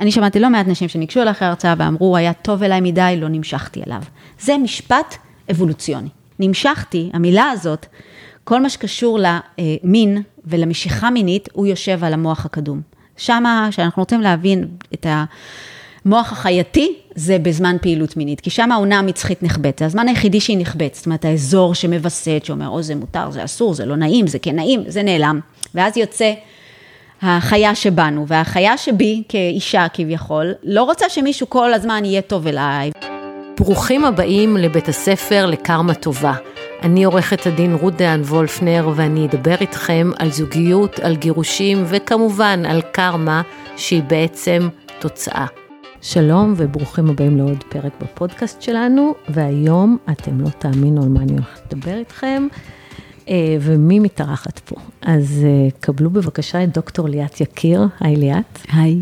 אני שמעתי לא מעט נשים שניגשו אליי אחרי ההרצאה ואמרו, היה טוב אליי מדי, לא נמשכתי אליו. זה משפט אבולוציוני. נמשכתי, המילה הזאת, כל מה שקשור למין ולמשיכה מינית, הוא יושב על המוח הקדום. שמה, כשאנחנו רוצים להבין את המוח החייתי, זה בזמן פעילות מינית, כי שם העונה המצחית נחבאת, זה הזמן היחידי שהיא נחבאת, זאת אומרת, האזור שמווסת, שאומר, או זה מותר, זה אסור, זה לא נעים, זה כן נעים, זה נעלם. ואז יוצא החיה שבנו, והחיה שבי, כאישה כביכול, לא רוצה שמישהו כל הזמן יהיה טוב אליי. ברוכים הבאים לבית הספר לקרמה טובה. אני עורכת הדין רות דהן וולפנר, ואני אדבר איתכם על זוגיות, על גירושים, וכמובן על קרמה, שהיא בעצם תוצאה. שלום וברוכים הבאים לעוד פרק בפודקאסט שלנו, והיום אתם לא תאמינו על מה אני הולכת לדבר איתכם. אה, ומי מתארחת פה? אז אה, קבלו בבקשה את דוקטור ליאת יקיר. היי ליאת. היי.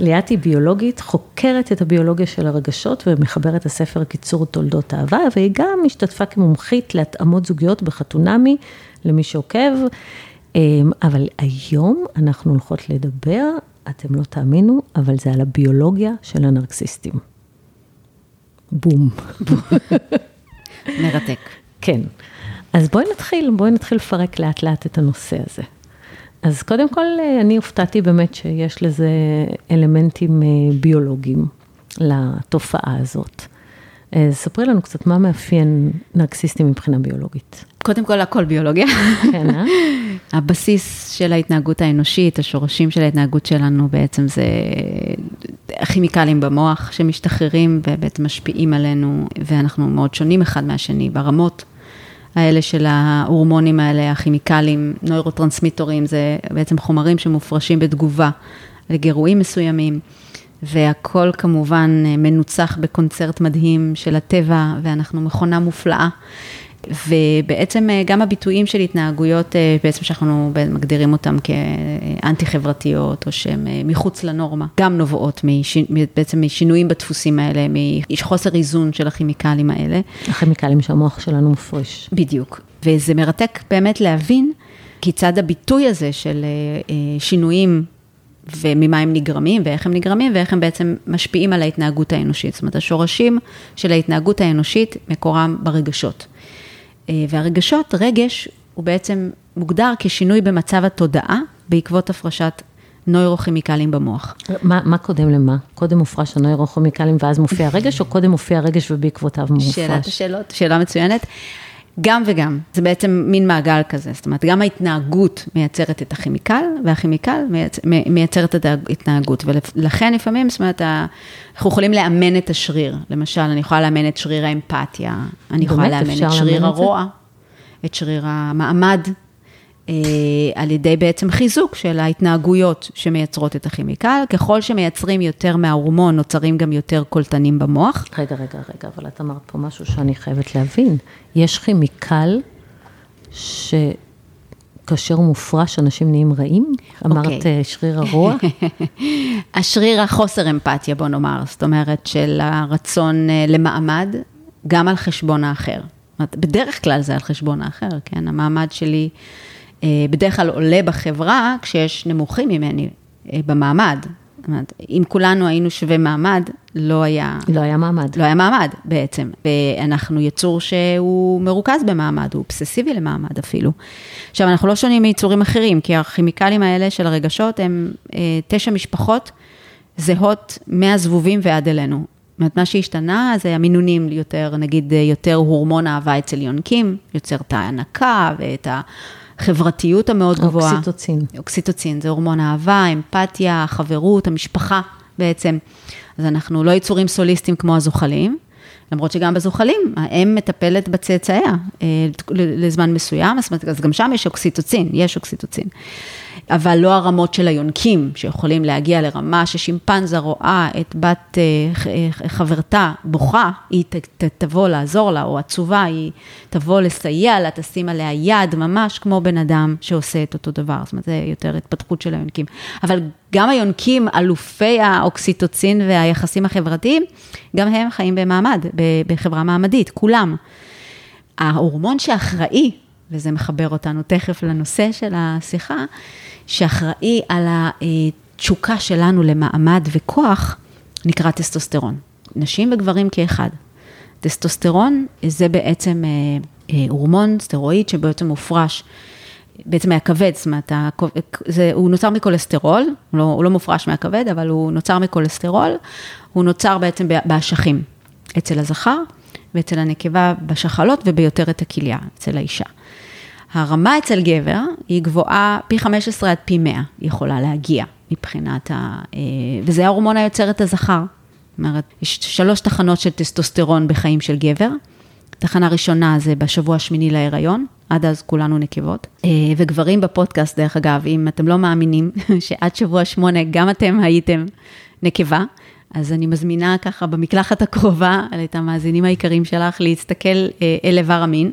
ליאת היא ביולוגית, חוקרת את הביולוגיה של הרגשות ומחברת הספר קיצור תולדות אהבה, והיא גם השתתפה כמומחית להתאמות זוגיות בחתונמי, למי שעוקב. אה, אבל היום אנחנו הולכות לדבר, אתם לא תאמינו, אבל זה על הביולוגיה של הנרקסיסטים. בום. מרתק. כן. אז בואי נתחיל, בואי נתחיל לפרק לאט לאט את הנושא הזה. אז קודם כל, אני הופתעתי באמת שיש לזה אלמנטים אה, ביולוגיים לתופעה הזאת. אה, ספרי לנו קצת מה מאפיין נרקסיסטים מבחינה ביולוגית. קודם כל, הכל ביולוגיה. כן, אה? הבסיס של ההתנהגות האנושית, השורשים של ההתנהגות שלנו בעצם זה הכימיקלים במוח שמשתחררים ובעצם משפיעים עלינו, ואנחנו מאוד שונים אחד מהשני ברמות. האלה של ההורמונים האלה, הכימיקלים, נוירוטרנסמיטורים, זה בעצם חומרים שמופרשים בתגובה לגירויים מסוימים, והכל כמובן מנוצח בקונצרט מדהים של הטבע, ואנחנו מכונה מופלאה. ובעצם אה, גם הביטויים של התנהגויות, אה, בעצם שאנחנו מגדירים אותם כאנטי חברתיות, או שהן אה, מחוץ לנורמה, גם נובעות מש, בעצם משינויים בדפוסים האלה, מחוסר איזון של הכימיקלים האלה. הכימיקלים שהמוח שלנו מפריש. בדיוק, וזה מרתק באמת להבין כיצד הביטוי הזה של שינויים וממה הם נגרמים, ואיך הם נגרמים, ואיך הם בעצם משפיעים על ההתנהגות האנושית. זאת אומרת, השורשים של ההתנהגות האנושית מקורם ברגשות. אה, והרגשות, רגש, הוא בעצם מוגדר כשינוי במצב התודעה בעקבות הפרשת נוירוכימיקלים במוח. מה, מה קודם למה? קודם מופרש הנוירוכימיקלים ואז מופיע הרגש, או קודם מופיע הרגש ובעקבותיו מופרש? שאלת השאלות, שאלה מצוינת. גם וגם, זה בעצם מין מעגל כזה, זאת אומרת, גם ההתנהגות מייצרת את הכימיקל, והכימיקל מייצרת את ההתנהגות, ולכן לפעמים, זאת אומרת, אנחנו יכולים לאמן את השריר, למשל, אני יכולה לאמן את שריר האמפתיה, אני יכולה לאמן את שריר הרוע, את שריר המעמד, על ידי בעצם חיזוק של ההתנהגויות שמייצרות את הכימיקל. ככל שמייצרים יותר מההורמון, נוצרים גם יותר קולטנים במוח. רגע, רגע, רגע, אבל את אמרת פה משהו שאני חייבת להבין. יש כימיקל שכאשר הוא מופרש, אנשים נהיים רעים? אמרת okay. אוקיי. אה, שריר הרוע? השריר החוסר אמפתיה, בוא נאמר, זאת אומרת, של הרצון אה, למעמד, גם על חשבון האחר. בדרך כלל זה על חשבון האחר, כן? המעמד שלי... אה, בדרך כלל עולה בחברה כשיש נמוכים ממני אה, במעמד. זאת אומרת, אם כולנו היינו שווה מעמד, לא היה... לא היה מעמד. לא היה מעמד בעצם. ואנחנו יצור שהוא מרוכז במעמד, הוא אובססיבי למעמד אפילו. עכשיו, אנחנו לא שונים מיצורים אחרים, כי הכימיקלים האלה של הרגשות הם אה, תשע משפחות זהות מהזבובים ועד אלינו. זאת אומרת, מה שהשתנה זה המינונים יותר, נגיד, יותר הורמון אהבה אצל יונקים, יוצר את ההנקה ואת ה... החברתיות המאוד גבוהה. אוקסיטוצין. אוקסיטוצין, זה הורמון אהבה, אמפתיה, חברות, המשפחה בעצם. אז אנחנו לא יצורים סוליסטים כמו הזוחלים, למרות שגם בזוחלים, האם מטפלת בצאצאיה אה, לזמן מסוים, אז גם שם יש אוקסיטוצין, יש אוקסיטוצין. אבל לא הרמות של היונקים, שיכולים להגיע לרמה ששימפנזה רואה את בת אה, אה, חברתה בוכה, היא ת, ת, תבוא לעזור לה, או עצובה, היא תבוא לסייע לה, תשים עליה יד, ממש כמו בן אדם שעושה את אותו דבר. זאת אומרת, זה יותר התפתחות של היונקים. אבל גם היונקים, אלופי האוקסיטוצין והיחסים החברתיים, גם הם חיים במעמד, בחברה מעמדית, כולם. ההורמון שאחראי, וזה מחבר אותנו תכף לנושא של השיחה, שאחראי על התשוקה שלנו למעמד וכוח נקרא טסטוסטרון. נשים וגברים כאחד. טסטוסטרון זה בעצם אה, אה, הורמון, סטרואיד, שבעצם מופרש, בעצם מהכבד, זאת אומרת, זה, הוא נוצר מכולסטרול, הוא לא, הוא לא מופרש מהכבד, אבל הוא נוצר מכולסטרול, הוא נוצר בעצם באשכים, אצל הזכר ואצל הנקבה בשחלות וביותר את הכליה, אצל האישה. הרמה אצל גבר היא גבוהה פי 15 עד פי 100, היא יכולה להגיע מבחינת ה... אה, וזה ההורמון היוצר את הזכר. זאת אומרת, יש שלוש תחנות של טסטוסטרון בחיים של גבר. תחנה ראשונה זה בשבוע השמיני להיריון, עד אז כולנו נקבות. אה, וגברים בפודקאסט, דרך אגב, אם אתם לא מאמינים שעד שבוע שמונה גם אתם הייתם נקבה, אז אני מזמינה ככה במקלחת הקרובה את המאזינים העיקריים שלך להסתכל אה, אל איבר המין,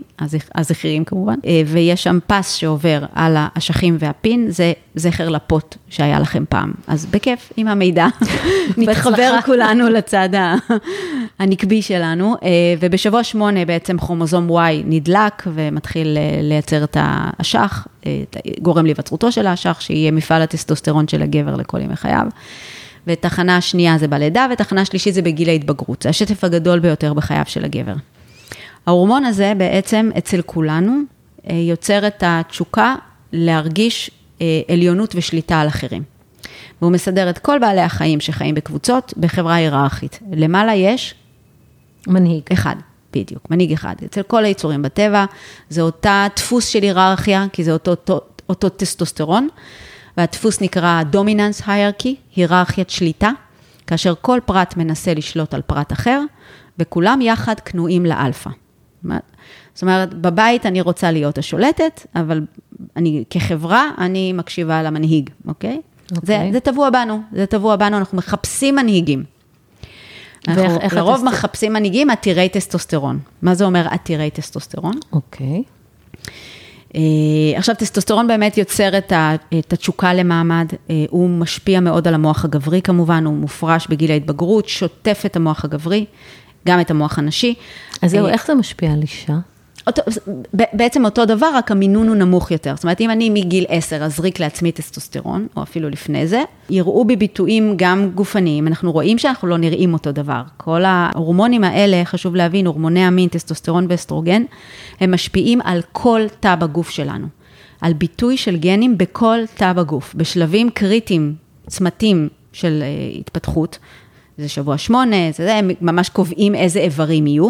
הזכירים כמובן, אה, ויש שם פס שעובר על האשכים והפין, זה זכר לפוט שהיה לכם פעם. אז בכיף, עם המידע, נתחבר כולנו לצד הנקבי שלנו, אה, ובשבוע שמונה בעצם כרומוזום Y נדלק ומתחיל לייצר את האשך, גורם להיווצרותו של האשך, שיהיה מפעל הטסטוסטרון של הגבר לכל ימי חייו. ותחנה שנייה זה בלידה, ותחנה שלישית זה בגיל ההתבגרות. זה השטף הגדול ביותר בחייו של הגבר. ההורמון הזה בעצם אצל כולנו אה, יוצר את התשוקה להרגיש אה, עליונות ושליטה על אחרים. והוא מסדר את כל בעלי החיים שחיים בקבוצות בחברה היררכית. למעלה יש? מנהיג. אחד, בדיוק, מנהיג אחד. אצל כל היצורים בטבע, זה אותה דפוס של היררכיה, כי זה אותו, אותו, אותו טסטוסטרון. והדפוס נקרא Dominance Hierarchy, היררכיית שליטה, כאשר כל פרט מנסה לשלוט על פרט אחר, וכולם יחד כנועים לאלפא. זאת אומרת, בבית אני רוצה להיות השולטת, אבל אני כחברה, אני מקשיבה למנהיג, אוקיי? Okay. זה, אוקיי. זה טבוע בנו, זה טבוע בנו, אנחנו מחפשים מנהיגים. אנחנו לרוב הטסט... מחפשים מנהיגים עתירי טסטוסטרון. מה זה אומר עתירי טסטוסטרון? אוקיי. Okay. אה, עכשיו, טסטוסטרון באמת יוצר את התשוקה למעמד, אה, הוא משפיע מאוד על המוח הגברי כמובן, הוא מופרש בגיל ההתבגרות, שוטף את המוח הגברי, גם את המוח הנשי. אז זהו, אה, איך זה משפיע על אישה? אותו, בעצם אותו דבר, רק המינון הוא נמוך יותר. זאת אומרת, אם אני מגיל 10 אזריק לעצמי טסטוסטרון, או אפילו לפני זה, יראו בי ביטויים גם גופניים. אנחנו רואים שאנחנו לא נראים אותו דבר. כל ההורמונים האלה, חשוב להבין, הורמוני המין, טסטוסטרון ואסטרוגן, הם משפיעים על כל תא בגוף שלנו. על ביטוי של גנים בכל תא בגוף, בשלבים קריטיים, צמתים של uh, התפתחות. זה שבוע שמונה, זה, זה, הם ממש קובעים איזה איברים יהיו.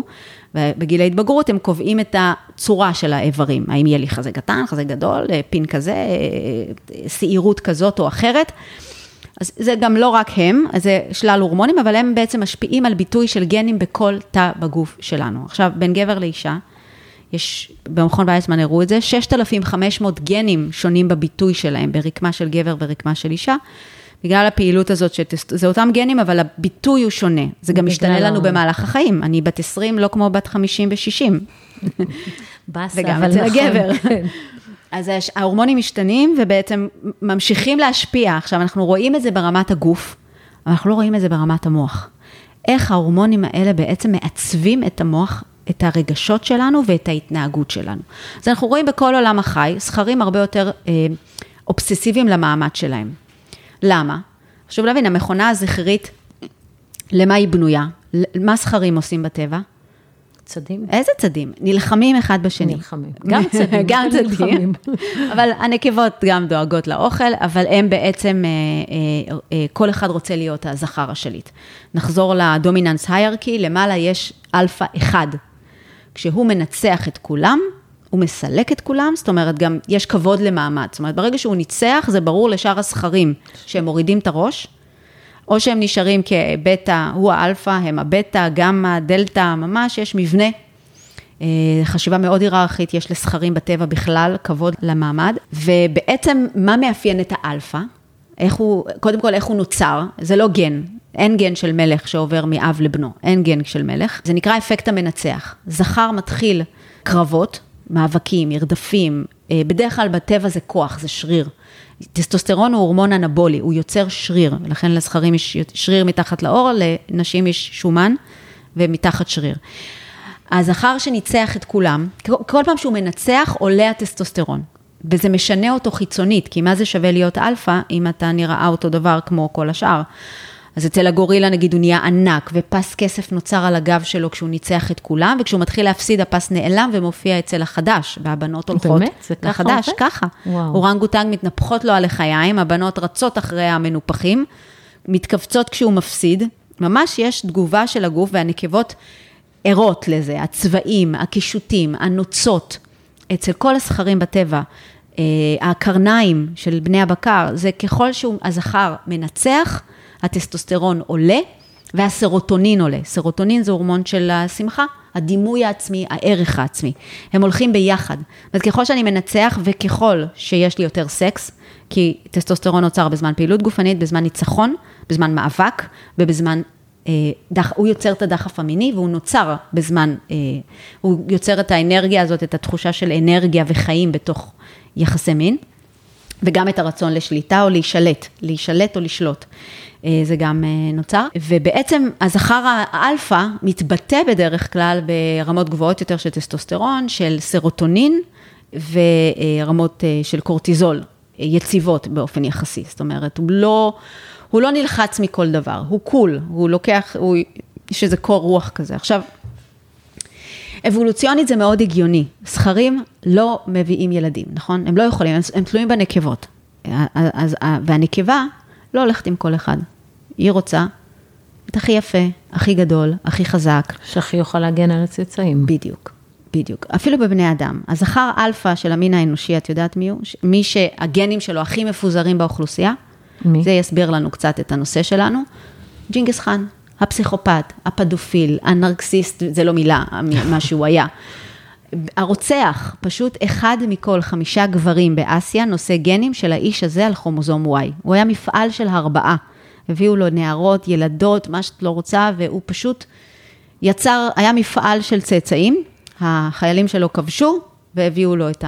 ובגיל ההתבגרות הם קובעים את הצורה של האיברים, האם יהיה לי חזה קטן, חזה גדול, אה, פין כזה, אה, אה, שעירות כזאת או אחרת. אז זה גם לא רק הם, זה שלל הורמונים, אבל הם בעצם משפיעים על ביטוי של גנים בכל תא בגוף שלנו. עכשיו, בין גבר לאישה, יש, במכון ויצמן הראו את זה, 6,500 גנים שונים בביטוי שלהם, ברקמה של גבר ורקמה של אישה. בגלל הפעילות הזאת, שזה אותם גנים, אבל הביטוי הוא שונה. זה גם משתנה לנו במהלך החיים. אני בת 20, לא כמו בת 50 ו-60. באסה, וגם אצל נכון. הגבר. אז ההורמונים משתנים ובעצם ממשיכים להשפיע. עכשיו, אנחנו רואים את זה ברמת הגוף, אבל אנחנו לא רואים את זה ברמת המוח. איך ההורמונים האלה בעצם מעצבים את המוח, את הרגשות שלנו ואת ההתנהגות שלנו. אז אנחנו רואים בכל עולם החי, זכרים הרבה יותר אה, אובססיביים למעמד שלהם. למה? חשוב להבין, המכונה הזכרית, למה היא בנויה? מה זכרים עושים בטבע? צדים. איזה צדים? נלחמים אחד בשני. נלחמים. גם צדים. גם צדים. אבל הנקבות גם דואגות לאוכל, אבל הם בעצם, אה, אה, אה, כל אחד רוצה להיות הזכר השליט. נחזור ל dominance hierarchy, למעלה יש אלפא אחד. כשהוא מנצח את כולם, הוא מסלק את כולם, זאת אומרת, גם יש כבוד למעמד. זאת אומרת, ברגע שהוא ניצח, זה ברור לשאר הזכרים שהם מורידים את הראש, או שהם נשארים כבטא, הוא האלפא, הם הבטא, גמא, דלתא, ממש יש מבנה. אה, חשיבה מאוד היררכית, יש לזכרים בטבע בכלל, כבוד למעמד. ובעצם, מה מאפיין את האלפא? איך הוא, קודם כל, איך הוא נוצר? זה לא גן. אין גן של מלך שעובר מאב לבנו, אין גן של מלך. זה נקרא אפקט המנצח. זכר מתחיל קרבות, מאבקים, מרדפים, אה, בדרך כלל בטבע זה כוח, זה שריר. טסטוסטרון הוא הורמון אנבולי, הוא יוצר שריר, לכן לזכרים יש שריר מתחת לאור, לנשים יש שומן ומתחת שריר. הזכר שניצח את כולם, כל פעם שהוא מנצח עולה הטסטוסטרון. וזה משנה אותו חיצונית, כי מה זה שווה להיות אלפא אם אתה נראה אותו דבר כמו כל השאר. אז אצל הגורילה נגיד הוא נהיה ענק, ופס כסף נוצר על הגב שלו כשהוא ניצח את כולם, וכשהוא מתחיל להפסיד הפס נעלם ומופיע אצל החדש, והבנות הולכות באמת? זה ככה לחדש, עובד? ככה. וואו. אורנגוטנג מתנפחות לו על לחיים, הבנות רצות אחרי המנופחים, מתכווצות כשהוא מפסיד, ממש יש תגובה של הגוף והנקבות ערות לזה, הצבעים, הקישוטים, הנוצות, אצל כל הזכרים בטבע, אה, הקרניים של בני הבקר, זה ככל שהזכר מנצח, הטסטוסטרון עולה והסרוטונין עולה. סרוטונין זה הורמון של השמחה, הדימוי העצמי, הערך העצמי. הם הולכים ביחד. אז ככל שאני מנצח וככל שיש לי יותר סקס, כי טסטוסטרון נוצר בזמן פעילות גופנית, בזמן ניצחון, בזמן מאבק ובזמן, אה, דח, הוא יוצר את הדחף המיני והוא נוצר בזמן, אה, הוא יוצר את האנרגיה הזאת, את התחושה של אנרגיה וחיים בתוך יחסי מין. וגם את הרצון לשליטה או להישלט, להישלט או לשלוט. אה, זה גם אה, נוצר. ובעצם הזכר האלפא מתבטא בדרך כלל ברמות גבוהות יותר של טסטוסטרון, של סרוטונין ורמות אה, של קורטיזול, יציבות באופן יחסי. זאת אומרת, הוא לא, הוא לא נלחץ מכל דבר, הוא cool, הוא לוקח, הוא, יש איזה קור רוח כזה. עכשיו, אבולוציונית זה מאוד הגיוני. זכרים לא מביאים ילדים, נכון? הם לא יכולים, הם, הם תלויים בנקבות. אז, והנקבה לא הולכת עם כל אחד. היא רוצה את הכי יפה, הכי גדול, הכי חזק. שהכי יוכל להגן על הצאצאים. בדיוק, בדיוק. אפילו בבני אדם. הזכר אלפא של המין האנושי, את יודעת מי הוא? מי שהגנים שלו הכי מפוזרים באוכלוסייה. מי? זה יסביר לנו קצת את הנושא שלנו. ג'ינגיס חאן, הפסיכופת, הפדופיל, הנרקסיסט, זה לא מילה, מה שהוא היה. הרוצח, פשוט אחד מכל חמישה גברים באסיה נושא גנים של האיש הזה על כרומוזום Y. הוא היה מפעל של הרבעה. הביאו לו נערות, ילדות, מה שאת לא רוצה, והוא פשוט יצר, היה מפעל של צאצאים, החיילים שלו כבשו והביאו לו את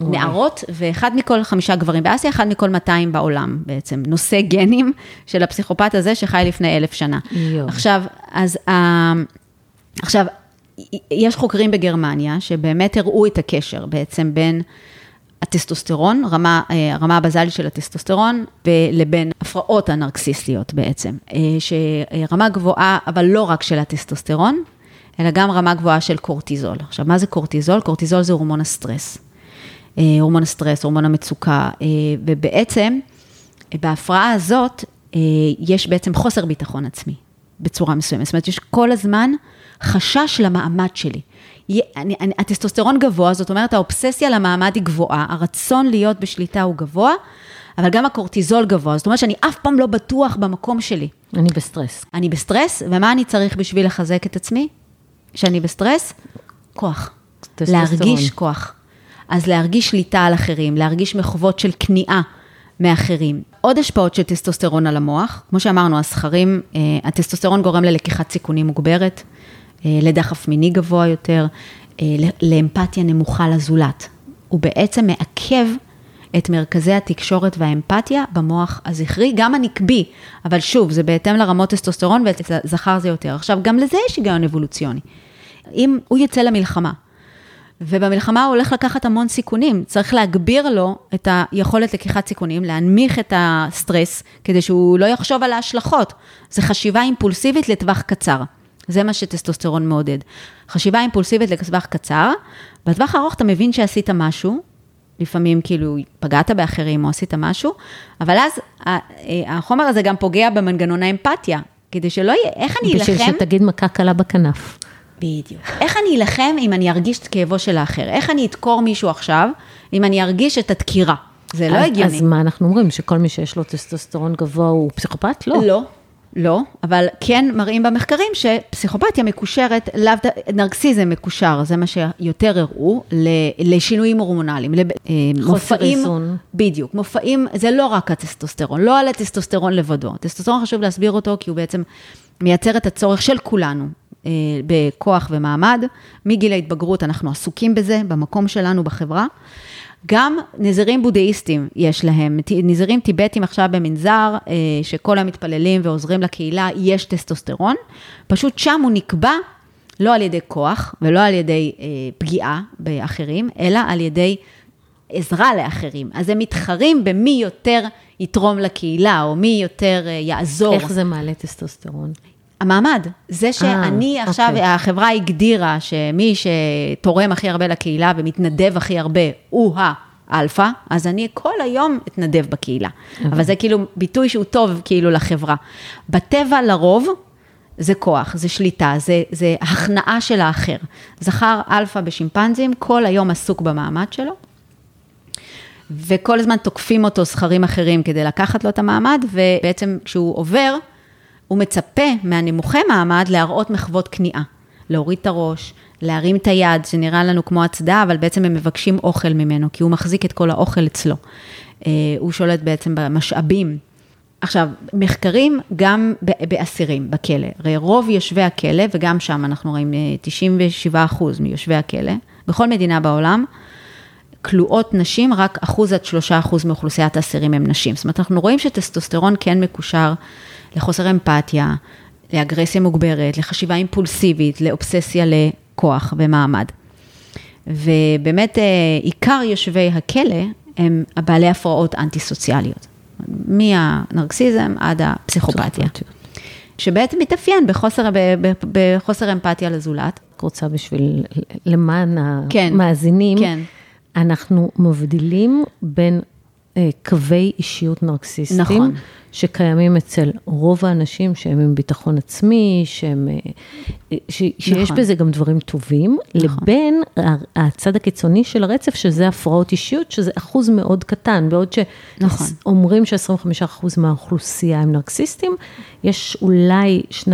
הנערות, ואחד מכל חמישה גברים באסיה, אחד מכל 200 בעולם בעצם, נושא גנים של הפסיכופת הזה שחי לפני אלף שנה. יו. עכשיו, אז, עכשיו, יש חוקרים בגרמניה שבאמת הראו את הקשר בעצם בין הטסטוסטרון, רמה, הרמה הבזלית של הטסטוסטרון, לבין הפרעות הנרקסיסטיות בעצם. שרמה גבוהה, אבל לא רק של הטסטוסטרון, אלא גם רמה גבוהה של קורטיזול. עכשיו, מה זה קורטיזול? קורטיזול זה הורמון הסטרס. הורמון הסטרס, הורמון המצוקה, ובעצם, בהפרעה הזאת, יש בעצם חוסר ביטחון עצמי, בצורה מסוימת. זאת אומרת, יש כל הזמן חשש למעמד שלי. אני, אני, הטסטוסטרון גבוה, זאת אומרת, האובססיה למעמד היא גבוהה, הרצון להיות בשליטה הוא גבוה, אבל גם הקורטיזול גבוה, זאת אומרת שאני אף פעם לא בטוח במקום שלי. אני בסטרס. אני בסטרס, ומה אני צריך בשביל לחזק את עצמי? שאני בסטרס? כוח. להרגיש כוח. אז להרגיש שליטה על אחרים, להרגיש מחוות של כניעה מאחרים. עוד השפעות של טסטוסטרון על המוח, כמו שאמרנו, הסכרים, הטסטוסטרון גורם ללקיחת סיכונים מוגברת, לדחף מיני גבוה יותר, לאמפתיה נמוכה לזולת. הוא בעצם מעכב את מרכזי התקשורת והאמפתיה במוח הזכרי, גם הנקבי, אבל שוב, זה בהתאם לרמות טסטוסטרון ואצל זכר זה יותר. עכשיו, גם לזה יש היגיון אבולוציוני. אם הוא יצא למלחמה, ובמלחמה הוא הולך לקחת המון סיכונים, צריך להגביר לו את היכולת לקיחת סיכונים, להנמיך את הסטרס, כדי שהוא לא יחשוב על ההשלכות. זה חשיבה אימפולסיבית לטווח קצר. זה מה שטסטוסטרון מעודד. חשיבה אימפולסיבית לטווח קצר, בטווח הארוך אתה מבין שעשית משהו, לפעמים כאילו פגעת באחרים או עשית משהו, אבל אז החומר הזה גם פוגע במנגנון האמפתיה, כדי שלא יהיה, איך אני אלחם... בשביל שתגיד מכה קלה בכנף. בדיוק. איך אני אלחם אם אני ארגיש את כאבו של האחר? איך אני אדקור מישהו עכשיו, אם אני ארגיש את הדקירה? זה לא אז, הגיוני. אז מה אנחנו אומרים, שכל מי שיש לו טסטוסטרון גבוה הוא פסיכופת? לא. לא, לא, אבל כן מראים במחקרים שפסיכופתיה מקושרת, לאו ד... נרקסיזם מקושר, זה מה שיותר הראו, לשינויים הורמונליים, חוסר איזון. בדיוק, מופעים, זה לא רק הטסטוסטרון, לא על הטסטוסטרון לבדו. טסטוסטרון חשוב להסביר אותו, כי הוא בעצם מייצר את הצורך של כולנו. בכוח ומעמד, מגיל ההתבגרות אנחנו עסוקים בזה, במקום שלנו בחברה. גם נזירים בודהיסטים יש להם, נזירים טיבטים עכשיו במנזר, שכל המתפללים ועוזרים לקהילה, יש טסטוסטרון, פשוט שם הוא נקבע לא על ידי כוח ולא על ידי פגיעה באחרים, אלא על ידי עזרה לאחרים. אז הם מתחרים במי יותר יתרום לקהילה, או מי יותר אה, יעזור. איך זה מעלה טסטוסטרון? המעמד, זה שאני אה, עכשיו, אוקיי. החברה הגדירה שמי שתורם הכי הרבה לקהילה ומתנדב הכי הרבה הוא האלפא, אז אני כל היום אתנדב בקהילה. אבל זה כאילו ביטוי שהוא טוב כאילו לחברה. בטבע לרוב, זה כוח, זה שליטה, זה, זה הכנעה של האחר. זכר אלפא בשימפנזים, כל היום עסוק במעמד שלו, וכל הזמן תוקפים אותו זכרים אחרים כדי לקחת לו את המעמד, ובעצם כשהוא עובר, הוא מצפה מהנמוכי מעמד להראות מחוות כניעה. להוריד את הראש, להרים את היד, שנראה לנו כמו הצדעה, אבל בעצם הם מבקשים אוכל ממנו, כי הוא מחזיק את כל האוכל אצלו. אה, הוא שולט בעצם במשאבים. עכשיו, מחקרים גם באסירים, בכלא. הרי רוב יושבי הכלא, וגם שם אנחנו רואים אה, 97 אחוז מיושבי הכלא, בכל מדינה בעולם, כלואות נשים, רק אחוז עד שלושה אחוז מאוכלוסיית האסירים הם נשים. זאת אומרת, אנחנו רואים שטסטוסטרון כן מקושר לחוסר אמפתיה, לאגרסיה מוגברת, לחשיבה אימפולסיבית, לאובססיה לכוח ומעמד. ובאמת, אה, עיקר יושבי הכלא הם הבעלי הפרעות אנטי-סוציאליות. מהנרקסיזם עד הפסיכופתיה. שבעצם מתאפיין בחוסר, בחוסר אמפתיה לזולת. רוצה בשביל, למען כן, המאזינים, כן. אנחנו מבדילים בין אה, קווי אישיות נרקסיסטיים, נכון. שקיימים אצל רוב האנשים שהם עם ביטחון עצמי, שהם, אה, ש, שיש נכון. בזה גם דברים טובים, נכון. לבין הצד הקיצוני של הרצף, שזה הפרעות אישיות, שזה אחוז מאוד קטן, בעוד נכון. שאומרים ש-25% מהאוכלוסייה הם נרקסיסטים, יש אולי 2-3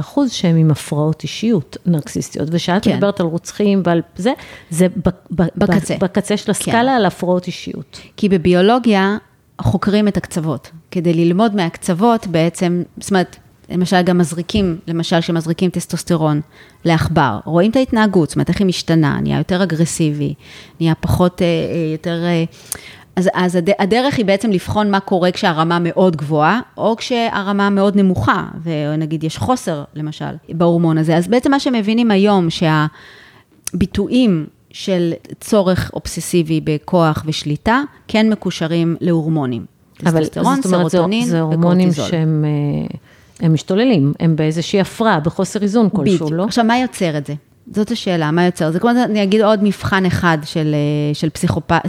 אחוז שהם עם הפרעות אישיות נרקסיסטיות, ושאת כן. מדברת על רוצחים ועל זה, זה בקצה. בקצה של הסקאלה כן. על הפרעות אישיות. כי בביולוגיה חוקרים את הקצוות. כדי ללמוד מהקצוות בעצם, זאת אומרת, למשל גם מזריקים, למשל שמזריקים טסטוסטרון לעכבר, רואים את ההתנהגות, זאת אומרת, איך היא משתנה, נהיה יותר אגרסיבי, נהיה פחות, אה, אה, יותר... אה, אז, אז הד, הדרך היא בעצם לבחון מה קורה כשהרמה מאוד גבוהה, או כשהרמה מאוד נמוכה, ונגיד יש חוסר, למשל, בהורמון הזה. אז בעצם מה שמבינים היום, שהביטויים צורך אובססיבי בכוח ושליטה, כן מקושרים להורמונים. אבל זאת אומרת, זה, סרוטונין זה הורמונים. שהם אה, הם משתוללים, הם באיזושהי הפרעה, בחוסר איזון כלשהו. לא? עכשיו, מה יוצר את זה? זאת השאלה, מה יוצר? זה כמו, אני אגיד עוד מבחן אחד של, אה, של פסיכופת...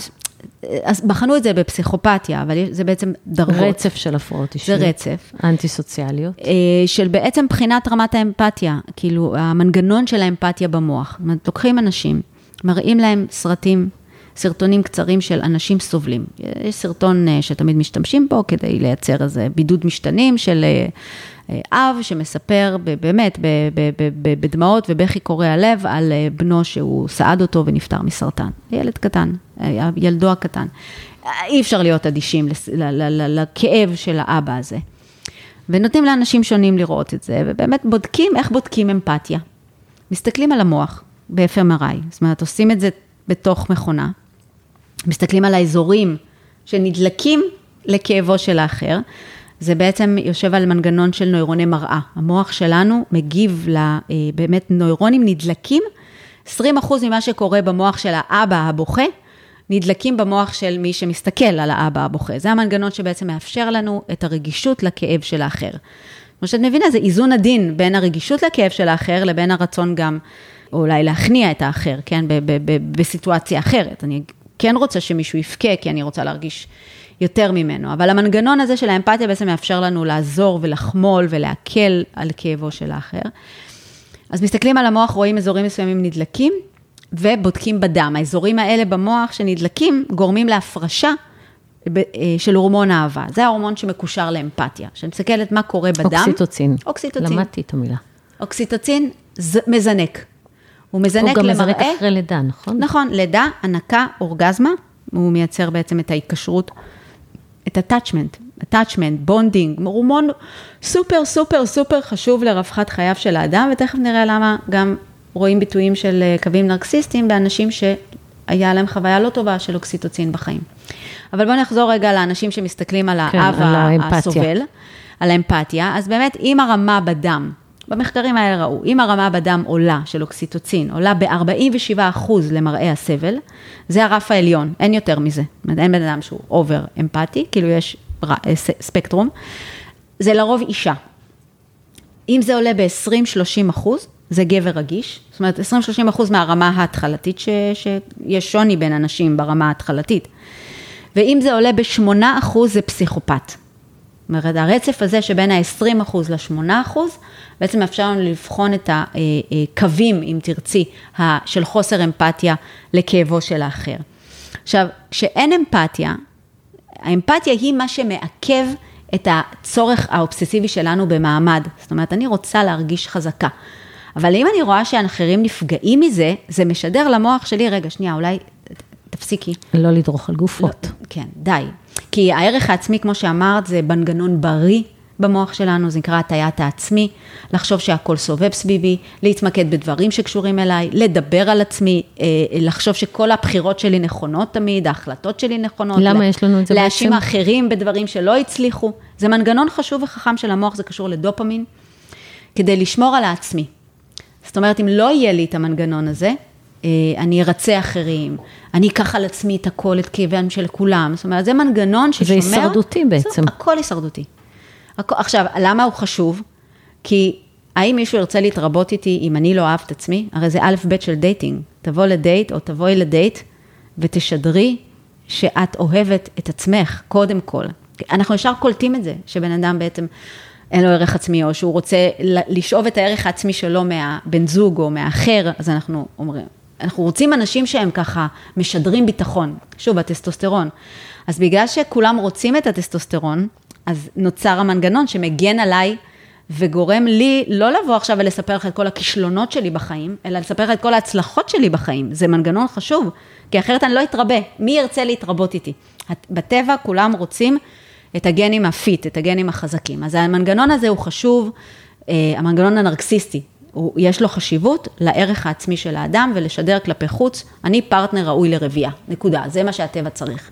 אז בחנו את זה בפסיכופתיה, אבל זה בעצם דרגות. רצף של הפרעות אישיות. רצף. אנטי-סוציאליות. אה, של בעצם בחינת רמת האמפתיה, כאילו המנגנון של האמפתיה במוח. זאת אומרת, לוקחים אנשים, מראים להם סרטים, סרטונים קצרים של אנשים סובלים. יש סרטון אה, שתמיד משתמשים בו כדי לייצר איזה בידוד משתנים של אה, אה, אב שמספר באמת בדמעות ובכי קורע לב על בנו שהוא סעד אותו ונפטר מסרטן. ילד קטן, ילדו הקטן. אי אפשר להיות אדישים לכאב של האבא הזה. ונותנים לאנשים שונים לראות את זה, ובאמת בודקים, איך בודקים אמפתיה. מסתכלים על המוח ב-FMRI, זאת אומרת, עושים את זה בתוך מכונה, מסתכלים על האזורים שנדלקים לכאבו של האחר, זה בעצם יושב על מנגנון של נוירוני מראה. המוח שלנו מגיב לבאמת נוירונים נדלקים, 20% ממה שקורה במוח של האבא הבוכה, נדלקים במוח של מי שמסתכל על האבא הבוכה. זה המנגנון שבעצם מאפשר לנו את הרגישות לכאב של האחר. כמו שאת מבינה, זה איזון עדין בין הרגישות לכאב של האחר לבין הרצון גם אולי להכניע את האחר, כן, בסיטואציה אחרת. אני כן רוצה שמישהו יבכה, כי אני רוצה להרגיש יותר ממנו. אבל המנגנון הזה של האמפתיה בעצם מאפשר לנו לעזור ולחמול ולהקל על כאבו של האחר. אז מסתכלים על המוח, רואים אזורים מסוימים נדלקים, ובודקים בדם. האזורים האלה במוח שנדלקים גורמים להפרשה אה, של הורמון אהבה. זה ההורמון שמקושר לאמפתיה. כשאני מסתכלת מה קורה בדם. אוקסיטוצין. אוקסיטוצין. למדתי את המילה. אוקסיטוצין מזנק. הוא מזנק הוא למראה. גם מזרק אחרי לידה, נכון? נכון, לידה, הנקה, אורגזמה, הוא מייצר בעצם את ההיקשרות, את ה attachment, ה attachment, bonding, הורמון סופר סופר סופר חשוב לרווחת חייו של האדם, ותכף נראה למה גם רואים ביטויים של אה, קווים נרקסיסטיים באנשים שהיה להם חוויה לא טובה של אוקסיטוצין בחיים. אבל בואו נחזור רגע לאנשים שמסתכלים על כן, האב על האמפתיה. הסובל, על האמפתיה, אז באמת אם הרמה בדם במחקרים האלה ראו, אם הרמה בדם עולה של אוקסיטוצין, עולה ב-47% למראה הסבל, זה הרף העליון, אין יותר מזה. זאת אומרת, אין בן אדם שהוא אובר אמפתי, כאילו יש. אה, ספקטרום. זה לרוב אישה. אם זה עולה ב-20-30 אחוז, זה גבר רגיש, זאת אומרת 20-30 אחוז מהרמה ההתחלתית, ש, שיש שוני בין אנשים ברמה ההתחלתית. ואם זה עולה ב-8 אחוז, זה פסיכופת. זאת אומרת, הרצף הזה שבין ה-20 אחוז ל-8 אחוז, בעצם מאפשר לנו לבחון את הקווים, אם תרצי, של חוסר אמפתיה לכאבו של האחר. עכשיו, כשאין אמפתיה, האמפתיה היא מה שמעכב את הצורך האובססיבי שלנו במעמד. זאת אומרת, אני רוצה להרגיש חזקה. אבל אם אני רואה שאחרים נפגעים מזה, זה משדר למוח שלי, רגע, שנייה, אולי תפסיקי. לא לדרוך על גופות. לא, כן, די. כי הערך העצמי, כמו שאמרת, זה מנגנון בריא במוח שלנו, זה נקרא הטיית העצמי, לחשוב שהכל סובב סביבי, להתמקד בדברים שקשורים אליי, לדבר על עצמי, אה, לחשוב שכל הבחירות שלי נכונות תמיד, ההחלטות שלי נכונות. למה לה, יש לנו את זה בעצם? להאשים אחרים בדברים שלא הצליחו. זה מנגנון חשוב וחכם של המוח, זה קשור לדופמין, כדי לשמור על העצמי. זאת אומרת, אם לא יהיה לי את המנגנון הזה, אה, אני ארצה אחרים, אני אקח על עצמי את הכל, את כאביהם של כולם. זאת אומרת, זה מנגנון ששומר... זה הישרדותי בעצם. זה, הכל הישרדותי. עכשיו, למה הוא חשוב? כי האם מישהו ירצה להתרבות איתי אם אני לא אוהב את עצמי? הרי זה א' ב' של dating. תבוא לדייט או תבואי לדייט ותשדרי שאת אוהבת את עצמך, קודם כל. אנחנו ישר קולטים את זה, שבן אדם בעצם אין לו ערך עצמי, או שהוא רוצה לשאוב את הערך העצמי שלו מהבן זוג או מהאחר, אז אנחנו אומרים, אנחנו רוצים אנשים שהם ככה משדרים ביטחון, שוב, הטסטוסטרון. אז בגלל שכולם רוצים את הטסטוסטרון, אז נוצר המנגנון שמגן עליי וגורם לי לא לבוא עכשיו ולספר לך את כל הכישלונות שלי בחיים, אלא לספר לך את כל ההצלחות שלי בחיים. זה מנגנון חשוב, כי אחרת אני לא אתרבה. מי ירצה להתרבות איתי? בטבע כולם רוצים את הגנים ה fit, את הגנים החזקים. אז המנגנון הזה הוא חשוב, אה, המנגנון הנרקסיסטי, יש לו חשיבות לערך העצמי של האדם ולשדר כלפי חוץ, אני פרטנר ראוי לרבייה, נקודה, זה מה שהטבע צריך.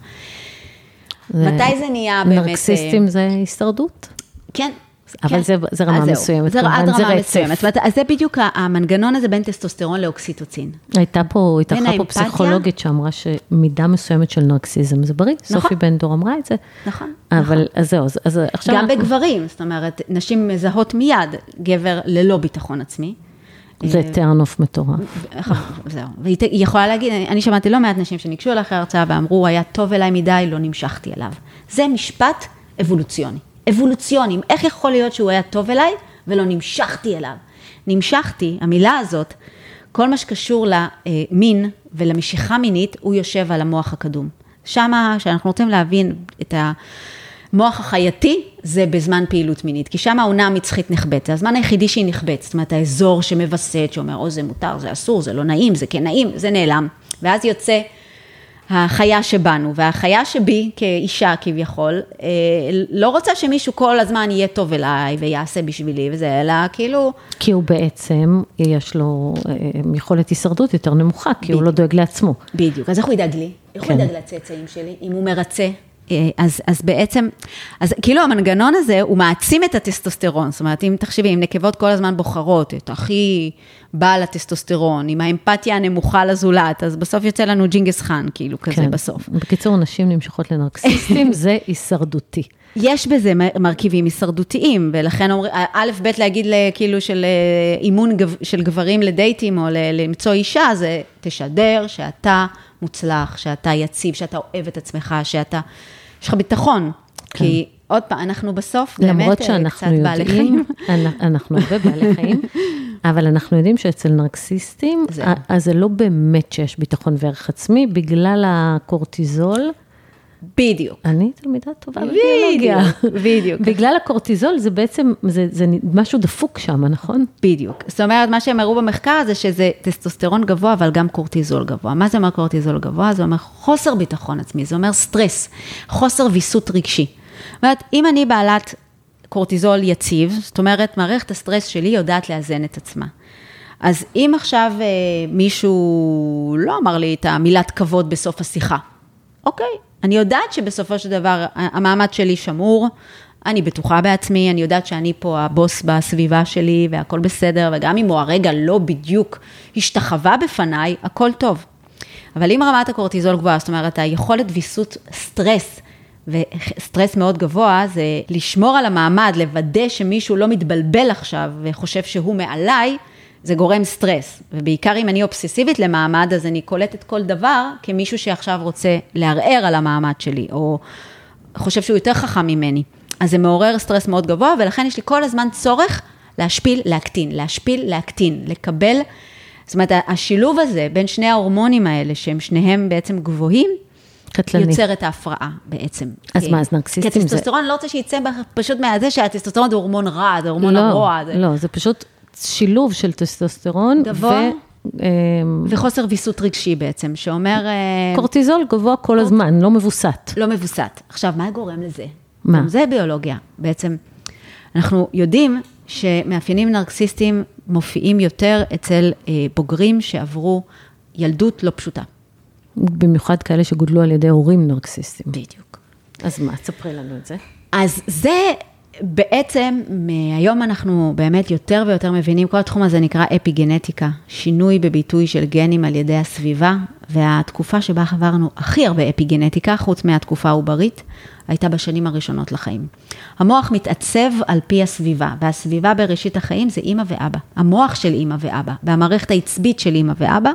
זה... מתי זה נהיה באמת... נרקסיסטים זה הישרדות? כן. אבל כן. זה, זה רמה מסוימת, זה עד רמה מסוימת. אז זה בדיוק המנגנון הזה בין טסטוסטרון לאוקסיטוצין. הייתה פה, התארחה פה פסיכולוגית שאמרה שמידה מסוימת של נרקסיזם זה בריא. נכון. סופי בן דור אמרה את זה. נכון. אבל, נכון. אז זהו, אז עכשיו... גם בגברים, זאת אומרת, נשים מזהות מיד גבר ללא ביטחון עצמי. זה טרנוף מטורף. זהו, והיא יכולה להגיד, אני, אני שמעתי לא מעט נשים שניגשו אליי אחרי הרצאה ואמרו, היה טוב אליי מדי, לא נמשכתי אליו. זה משפט אבולוציוני. אבולוציוני, איך יכול להיות שהוא היה טוב אליי ולא נמשכתי אליו? נמשכתי, המילה הזאת, כל מה שקשור למין ולמשיכה מינית, הוא יושב על המוח הקדום. שמה, כשאנחנו רוצים להבין את ה... המוח החייתי זה בזמן פעילות מינית, כי שם העונה המצחית נחבאת, זה הזמן היחידי שהיא נחבאת, זאת אומרת האזור שמווסת, שאומר, או זה מותר, זה אסור, זה לא נעים, זה כן נעים, זה נעלם, ואז יוצא החיה שבנו, והחיה שבי כאישה כביכול, אה, לא רוצה שמישהו כל הזמן יהיה טוב אליי ויעשה בשבילי וזה, אלא כאילו... כי הוא בעצם, יש לו אה, יכולת הישרדות יותר נמוכה, כי בדיוק. הוא לא דואג לעצמו. בדיוק, אז איך הוא ידאג לי? איך כן. הוא ידאג לצאצאים שלי, אם הוא מרצה? אה, אז, אז בעצם, אז כאילו המנגנון הזה, הוא מעצים את הטסטוסטרון. זאת אומרת, אם תחשבי, אם נקבות כל הזמן בוחרות את הכי בעל הטסטוסטרון, עם האמפתיה הנמוכה לזולת, אז בסוף יוצא לנו ג'ינגס חאן, כאילו, כזה כן. בסוף. בקיצור, נשים נמשכות לנרקסיסטים, זה הישרדותי. יש בזה מרכיבים הישרדותיים, ולכן אומרים, א', ב', להגיד כאילו של אה, אימון של גברים לדייטים, או למצוא אישה, זה תשדר שאתה מוצלח, שאתה יציב, שאתה אוהב את עצמך, שאתה, יש לך ביטחון. כן. כי עוד פעם, אנחנו בסוף באמת אה, קצת יודעים, בעלי חיים. אנחנו הרבה בעלי חיים, אבל אנחנו יודעים שאצל נרקסיסטים, זה. אז זה לא באמת שיש ביטחון וערך עצמי, בגלל הקורטיזול. בדיוק. אני תלמידה טובה בביולוגיה. בדיוק. בגלל הקורטיזול זה בעצם, זה, זה משהו דפוק שם, נכון? בדיוק. זאת אומרת, מה שהם הראו במחקר זה שזה טסטוסטרון גבוה, אבל גם קורטיזול גבוה. מה זה אומר קורטיזול גבוה? זה אומר חוסר ביטחון עצמי, זה אומר סטרס, חוסר ויסות רגשי. זאת אומרת, אם אני בעלת קורטיזול יציב, זאת אומרת, מערכת הסטרס שלי יודעת לאזן את עצמה. אז אם עכשיו אה, מישהו לא אמר לי את המילת כבוד בסוף השיחה, אוקיי, אני יודעת שבסופו של דבר המעמד שלי שמור, אני בטוחה בעצמי, אני יודעת שאני פה הבוס בסביבה שלי והכל בסדר, וגם אם הוא הרגע לא בדיוק השתחווה בפניי, הכל טוב. אבל אם רמת הקורטיזול גבוהה, זאת אומרת, היכולת ויסות סטרס, וסטרס מאוד גבוה, זה לשמור על המעמד, לוודא שמישהו לא מתבלבל עכשיו וחושב שהוא מעליי, זה גורם סטרס. ובעיקר אם אני אובססיבית למעמד, אז אני קולטת כל דבר כמישהו שעכשיו רוצה לערער על המעמד שלי, או חושב שהוא יותר חכם ממני. אז זה מעורר סטרס מאוד גבוה, ולכן יש לי כל הזמן צורך להשפיל, להקטין, להשפיל, להקטין, לקבל. זאת אומרת, השילוב הזה בין שני ההורמונים האלה, שהם שניהם בעצם גבוהים, קטלני. יוצר את ההפרעה בעצם. אז כי, מה, אז נרקסיסטים זה... כי הטסטוסטרון, לא רוצה שיצא פשוט מהזה שהטסטוסטרון זה הורמון רע, זה הורמון לא, הרוע. זה... לא, זה פשוט שילוב של טסטוסטרון. גבוה. ו... אמ, וחוסר ויסות רגשי בעצם, שאומר... אה, קורטיזול גבוה כל הזמן, לא מבוסת. לא מבוסת. עכשיו, מה גורם לזה? מה? גם זה ביולוגיה. בעצם, אנחנו יודעים שמאפיינים נרקסיסטיים מופיעים יותר אצל אה, בוגרים שעברו ילדות לא פשוטה. במיוחד כאלה שגודלו על ידי הורים נרקסיסטים. בדיוק. אז מה, ספרי לנו את זה. אז זה בעצם, היום אנחנו באמת יותר ויותר מבינים, כל התחום הזה נקרא אפיגנטיקה, שינוי בביטוי של גנים על ידי הסביבה, והתקופה שבה עברנו הכי הרבה אפיגנטיקה, חוץ מהתקופה העוברית, הייתה בשנים הראשונות לחיים. המוח מתעצב על פי הסביבה, והסביבה בראשית החיים זה אימא ואבא. המוח של אימא ואבא, והמערכת העצבית של אימא ואבא,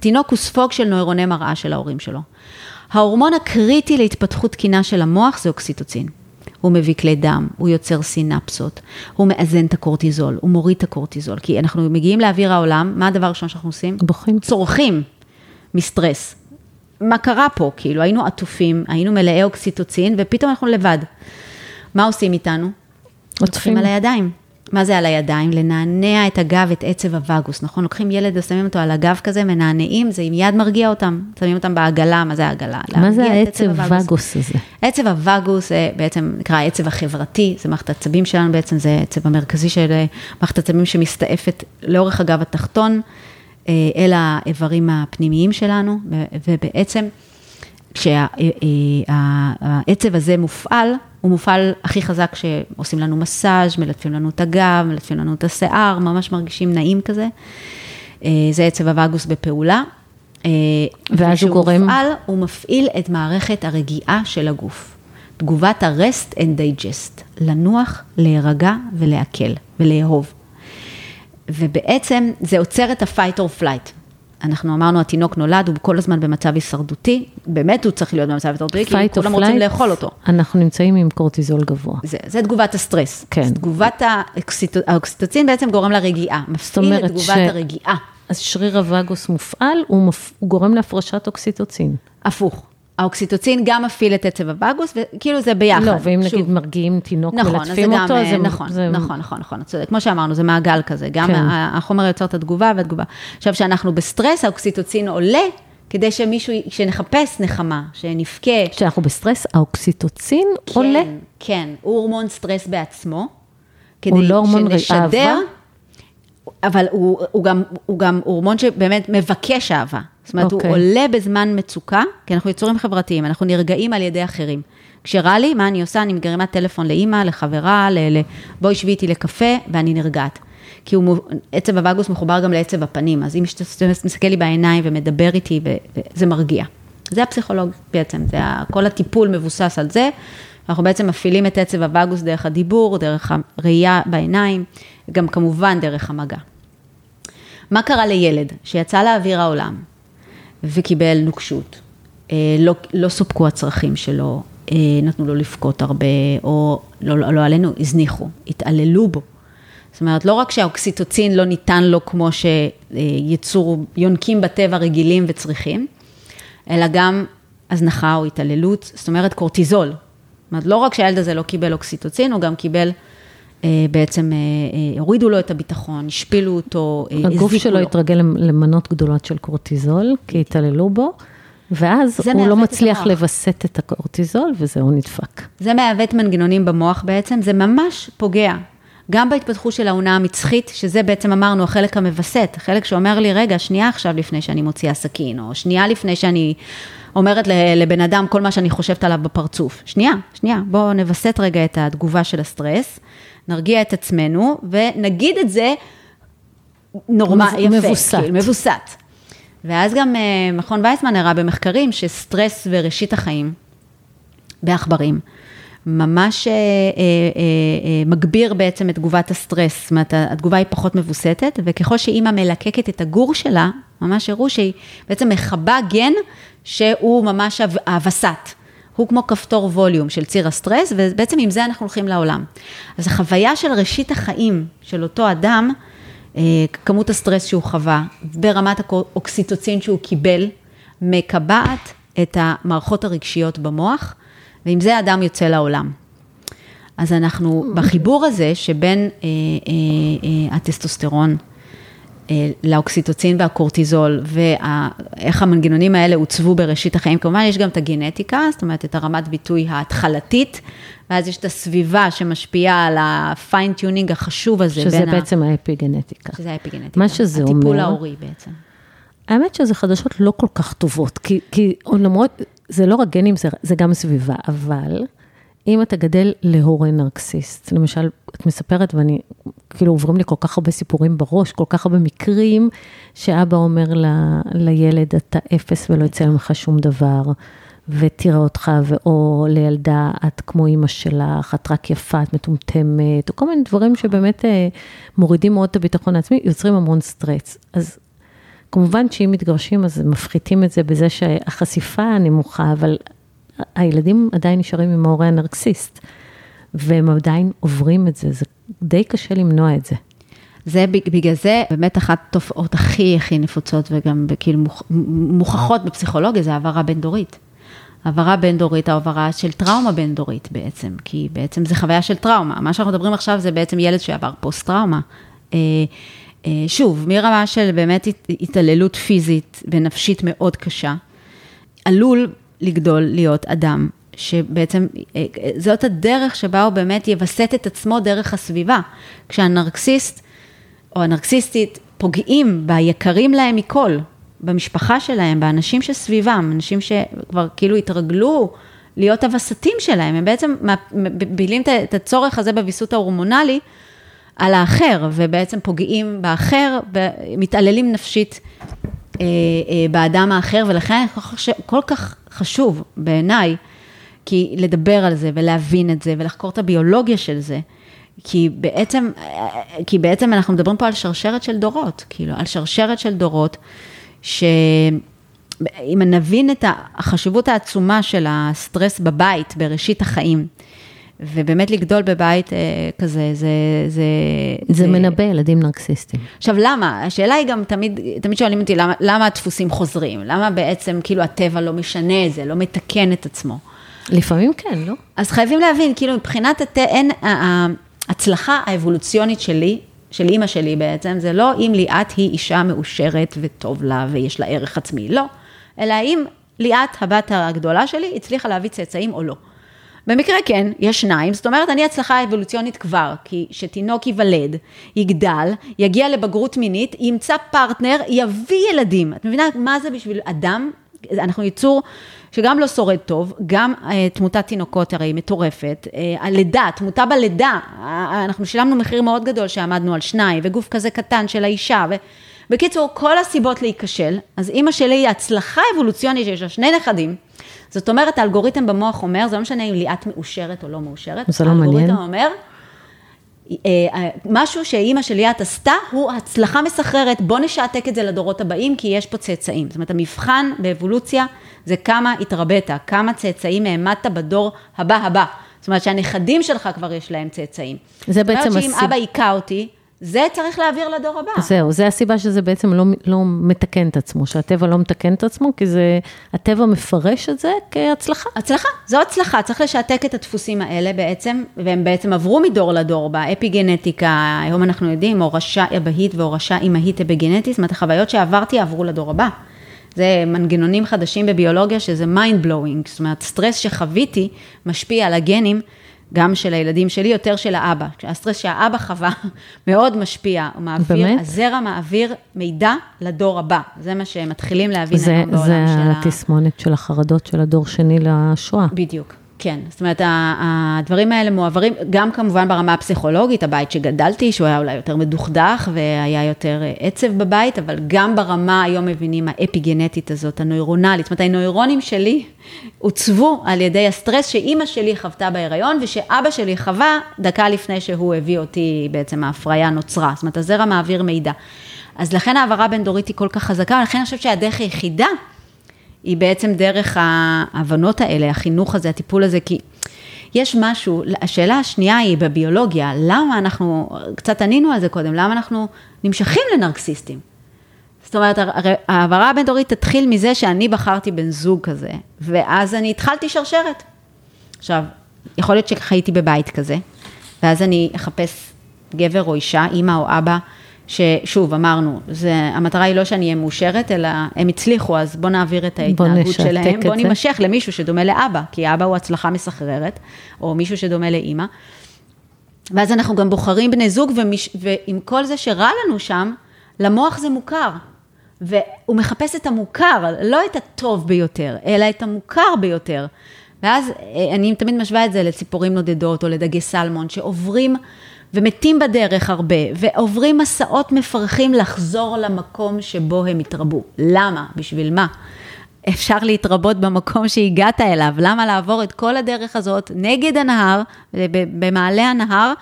תינוק הוא ספוג של נוירוני מראה של ההורים שלו. ההורמון הקריטי להתפתחות תקינה של המוח זה אוקסיטוצין. הוא מביא כלי דם, הוא יוצר סינפסות, הוא מאזן את הקורטיזול, הוא מוריד את הקורטיזול. כי אנחנו מגיעים לאוויר העולם, מה הדבר הראשון שאנחנו עושים? בוכים. צורכים מסטרס. מה קרה פה? כאילו, היינו עטופים, היינו מלאי אוקסיטוצין, ופתאום אנחנו לבד. מה עושים איתנו? עוטפים על הידיים. מה זה על הידיים? לנענע את הגב, את עצב הווגוס, נכון? לוקחים ילד ושמים אותו על הגב כזה, מנענעים, זה מיד מרגיע אותם, שמים אותם בעגלה, מה זה העגלה? מה זה העצב הווגוס הזה? עצב הווגוס זה בעצם נקרא העצב החברתי, זה מערכת העצבים שלנו בעצם, זה העצב המרכזי של מערכת העצבים שמסתעפת לאורך הגב התחתון, אה, אל האיברים הפנימיים שלנו, ובעצם כשהעצב הזה מופעל, הוא מופעל הכי חזק כשעושים לנו מסאז', מלטפים לנו את הגב, מלטפים לנו את השיער, ממש מרגישים נעים כזה. אה, זה עצב הווגוס בפעולה. אה, ואז הוא גורם... מופעל, הוא מפעיל את מערכת הרגיעה של הגוף. תגובת ה-rest and digest, לנוח, להירגע ולעכל ולאהוב. ובעצם זה עוצר את ה-fight or flight. אנחנו אמרנו, התינוק נולד, הוא כל הזמן במצב הישרדותי, באמת הוא צריך להיות במצב הישרדותי, כי כולם רוצים לאכול אותו. אנחנו נמצאים עם קורטיזול גבוה. זה, זה תגובת הסטרס. כן. תגובת האוקסיטוצין בעצם גורם לרגיעה, מפעיל את תגובת ש... הרגיעה. אז שריר הווגוס מופעל, הוא, מפ... הוא גורם להפרשת אוקסיטוצין. הפוך. האוקסיטוצין גם מפעיל את עצב הווגוס, וכאילו זה ביחד. לא, ואם שוב. נגיד מרגיעים תינוק נכון, מלטפים אותו, גם, זה... נכון, זה... נכון, נכון, נכון, צודק. כמו שאמרנו, זה מעגל כזה, גם כן. החומר יוצר את התגובה והתגובה. עכשיו, כשאנחנו בסטרס, האוקסיטוצין עולה, כדי שמישהו, שנחפש נחמה, שנבכה. כשאנחנו בסטרס, האוקסיטוצין כן, עולה? כן, הוא הורמון סטרס בעצמו. הוא לא הורמון אהבה? אבל הוא, הוא, גם, הוא גם הורמון שבאמת מבקש אהבה. זאת אומרת, okay. הוא אוקיי. עולה בזמן מצוקה, כי אנחנו יצורים חברתיים, אנחנו נרגעים על ידי אחרים. כשרע לי, מה אני עושה? אני מרימה טלפון לאימא, לחברה, ל... ל... בואי שבי איתי לקפה, ואני נרגעת. כי הוא, עצב הווגוס מחובר גם לעצב הפנים, אז אם מסתכל לי בעיניים ומדבר איתי, זה מרגיע. זה הפסיכולוג בעצם, זה כל הטיפול מבוסס על זה. אנחנו בעצם מפעילים את עצב הווגוס דרך הדיבור, דרך הראייה בעיניים, גם כמובן דרך המגע. מה קרה לילד שיצא לאוויר העולם וקיבל נוקשות, אה, לא, לא סופקו הצרכים שלו, אה, נתנו לו לבכות הרבה, או לא, לא, לא עלינו, הזניחו, התעללו בו. זאת אומרת, לא רק שהאוקסיטוצין לא ניתן לו כמו שיצור, יונקים בטבע רגילים וצריכים, אלא גם הזנחה או התעללות, זאת אומרת קורטיזול. זאת אומרת, לא רק שהילד הזה לא קיבל אוקסיטוצין, הוא גם קיבל בעצם אה, אה, הורידו לו את הביטחון, השפילו אותו, הזיקו לו. הגוף שלו התרגל למנות גדולות של קורטיזול, כי התעללו בו, ואז הוא לא מצליח לווסת את הקורטיזול, וזהו נדפק. זה מעוות מנגנונים במוח בעצם, זה ממש פוגע. גם בהתפתחות של האונה המצחית, שזה בעצם אמרנו, החלק המווסת, החלק שאומר לי, רגע, שנייה עכשיו לפני שאני מוציאה סכין, או שנייה לפני שאני אומרת לבן אדם כל מה שאני חושבת עליו בפרצוף. שנייה, שנייה, בואו נווסת רגע את התגובה של הסטרס, נרגיע את עצמנו, ונגיד את זה נורמל, יפה. מבוסת. כאילו, מבוסת. ואז גם אה, מכון ויצמן הראה במחקרים שסטרס וראשית החיים בעכברים, ממש אה, אה, אה, מגביר בעצם את תגובת הסטרס, זאת אומרת, התגובה היא פחות מבוסתת, וככל שאימא מלקקת את הגור שלה, ממש הראו שהיא בעצם מכבה גן שהוא ממש הווסת. הוא כמו כפתור ווליום של ציר הסטרס, ובעצם עם זה אנחנו הולכים לעולם. אז החוויה של ראשית החיים של אותו אדם, כמות הסטרס שהוא חווה, ברמת האוקסיטוצין שהוא קיבל, מקבעת את המערכות הרגשיות במוח, ועם זה אדם יוצא לעולם. אז אנחנו בחיבור הזה שבין אה, אה, אה, הטסטוסטרון אה, לאוקסיטוצין והקורטיזול, ואיך המנגנונים האלה עוצבו בראשית החיים, כמובן יש גם את הגנטיקה, זאת אומרת את הרמת ביטוי ההתחלתית, ואז יש את הסביבה שמשפיעה על ה fine tuning החשוב הזה. שזה בעצם ה... האפיגנטיקה. שזה האפיגנטיקה. מה שזה הטיפול אומר... הטיפול ההורי בעצם. האמת שזה חדשות לא כל כך טובות, כי, כי למרות, זה לא רק גנים, זה, זה גם סביבה, אבל אם אתה גדל להורה נרקסיסט, למשל, את מספרת ואני, כאילו עוברים לי כל כך הרבה סיפורים בראש, כל כך הרבה מקרים, שאבא אומר ל, לילד, אתה אפס ולא יצא ממך שום דבר, ותראה אותך, או לילדה, את כמו אימא שלך, את רק יפה, את מטומטמת, או כל מיני דברים שבאמת אה, מורידים מאוד את הביטחון העצמי, יוצרים המון סטרץ. אז כמובן שאם מתגרשים, אז מפחיתים את זה בזה שהחשיפה נמוכה, אבל הילדים עדיין נשארים עם ההורה הנרקסיסט, והם עדיין עוברים את זה, זה די קשה למנוע את זה. זה בגלל זה באמת אחת התופעות הכי הכי נפוצות וגם כאילו מוכחות בפסיכולוגיה, זה העברה בין-דורית. העברה בין-דורית, העברה של טראומה בין-דורית בעצם, כי בעצם זה חוויה של טראומה. מה שאנחנו מדברים עכשיו זה בעצם ילד שעבר פוסט-טראומה. אה, אה, שוב, מרמה של באמת התעללות פיזית ונפשית מאוד קשה, עלול לגדול להיות אדם שבעצם, אה, זאת הדרך שבה הוא באמת יווסת את עצמו דרך הסביבה. כשהנרקסיסט או הנרקסיסטית פוגעים ביקרים להם מכל, במשפחה שלהם, באנשים שסביבם, אנשים שכבר כאילו התרגלו להיות הווסתים שלהם, הם בעצם מבילים את הצורך הזה בוויסות ההורמונלי על האחר, ובעצם פוגעים באחר, מתעללים נפשית אה, אה, באדם האחר, ולכן כל כך חשוב בעיניי, כי לדבר על זה ולהבין את זה ולחקור את הביולוגיה של זה, כי בעצם, כי בעצם אנחנו מדברים פה על שרשרת של דורות, כאילו, על שרשרת של דורות, שאם נבין את החשיבות העצומה של הסטרס בבית, בראשית החיים, ובאמת לגדול בבית אה, כזה, זה... זה, זה, זה מנבא ילדים נרקסיסטים. עכשיו, למה? השאלה היא גם, תמיד, תמיד שואלים אותי, למה, למה הדפוסים חוזרים? למה בעצם, כאילו, הטבע לא משנה את זה, לא מתקן את עצמו? לפעמים כן, לא? אז חייבים להבין, כאילו, מבחינת הטבע, אין, ההצלחה האבולוציונית שלי, של אימא שלי בעצם, זה לא אם ליאת היא אישה מאושרת וטוב לה ויש לה ערך עצמי, לא. אלא אם ליאת, הבת הגדולה שלי, הצליחה להביא צאצאים או לא. במקרה כן, יש שניים, זאת אומרת, אני הצלחה אבולוציונית כבר, כי שתינוק ייוולד, יגדל, יגיע לבגרות מינית, ימצא פרטנר, יביא ילדים. את מבינה מה זה בשביל אדם? אנחנו ייצור שגם לא שורד טוב, גם אה, תמותת תינוקות הרי מטורפת, אה, הלידה, תמותה בלידה, אה, אנחנו שילמנו מחיר מאוד גדול שעמדנו על שניים, וגוף כזה קטן של האישה, ו... בקיצור, כל הסיבות להיכשל, אז אימא שלי היא הצלחה אבולוציונית שיש לה שני נכדים, זאת אומרת, האלגוריתם במוח אומר, זה לא משנה אם ליאת מאושרת או לא מאושרת, זה לא מעניין. האלגוריתם אומר, אה, אה, משהו שאימא של ליאת עשתה, הוא הצלחה מסחררת, בוא נשעתק את זה לדורות הבאים, כי יש פה צאצאים. זאת אומרת, המבחן באבולוציה זה כמה התרבית, כמה צאצאים העמדת בדור הבא הבא. זאת אומרת שהנכדים שלך כבר יש להם צאצאים. זה בעצם הסיבה. זאת אומרת שאם אבא היכה אותי, זה צריך להעביר לדור הבא. זהו, זה הסיבה שזה בעצם לא, לא מתקן את עצמו, שהטבע לא מתקן את עצמו, כי זה, הטבע מפרש את זה כהצלחה. הצלחה, זו הצלחה, צריך לשעתק את הדפוסים האלה בעצם, והם בעצם עברו מדור לדור באפיגנטיקה, היום אנחנו יודעים, הורשה אבהית והורשה אמהית אפיגנטית, זאת אומרת, החוויות שעברתי עברו לדור הבא. זה מנגנונים חדשים בביולוגיה שזה mind blowing, זאת אומרת, סטרס שחוויתי משפיע על הגנים גם של הילדים שלי, יותר של האבא. הסטרס שהאבא חווה מאוד משפיע, הוא מעביר, באמת? הזרע מעביר מידע לדור הבא. זה מה שהם מתחילים להבין זה, היום בעולם זה של ה... התסמונת של החרדות של הדור שני לשואה. בדיוק, כן. זאת אומרת, הדברים האלה מועברים, גם כמובן ברמה הפסיכולוגית, הבית שגדלתי, שהוא היה אולי יותר מדוכדך והיה יותר אה, עצב בבית, אבל גם ברמה, היום מבינים, האפיגנטית הזאת, הנוירונלית. זאת אומרת, הנוירונים שלי עוצבו על ידי הסטרס שאימא שלי חוותה בהיריון, ושאבא שלי חווה דקה לפני שהוא הביא אותי, בעצם ההפריה נוצרה. זאת אומרת, הזרע מעביר מידע. אז לכן ההעברה בין-דורית היא כל כך חזקה, ולכן אני חושבת שהדרך היחידה היא בעצם דרך ההבנות האלה, החינוך הזה, הטיפול הזה, כי יש משהו, השאלה השנייה היא בביולוגיה, למה אנחנו, קצת ענינו על זה קודם, למה אנחנו נמשכים לנרקסיסטים? זאת אומרת, הרי ההעברה הבין-דורית תתחיל מזה שאני בחרתי בן זוג כזה, ואז אני התחלתי שרשרת. עכשיו, יכול להיות שחייתי בבית כזה, ואז אני אחפש גבר או אישה, אימא או אבא, ששוב, אמרנו, זה, המטרה היא לא שאני אהיה מאושרת, אלא הם הצליחו, אז בואו נעביר את ההתנהגות נשתק שלהם, את בואו זה. למישהו שדומה לאבא, כי אבא הוא הצלחה מסחררת, או מישהו שדומה לאימא. ואז אנחנו גם בוחרים בני זוג, ומש, ועם כל זה שרע לנו שם, למוח זה מוכר. והוא מחפש את המוכר, לא את הטוב ביותר, אלא את המוכר ביותר. ואז אה, אני תמיד משווה את זה לציפורים נודדות או לדגי סלמון, שעוברים ומתים בדרך הרבה, ועוברים מסעות מפרכים לחזור למקום שבו הם התרבו. למה? בשביל מה? אפשר להתרבות במקום שהגעת אליו, למה לעבור את כל הדרך הזאת נגד הנהר, במעלה הנהר,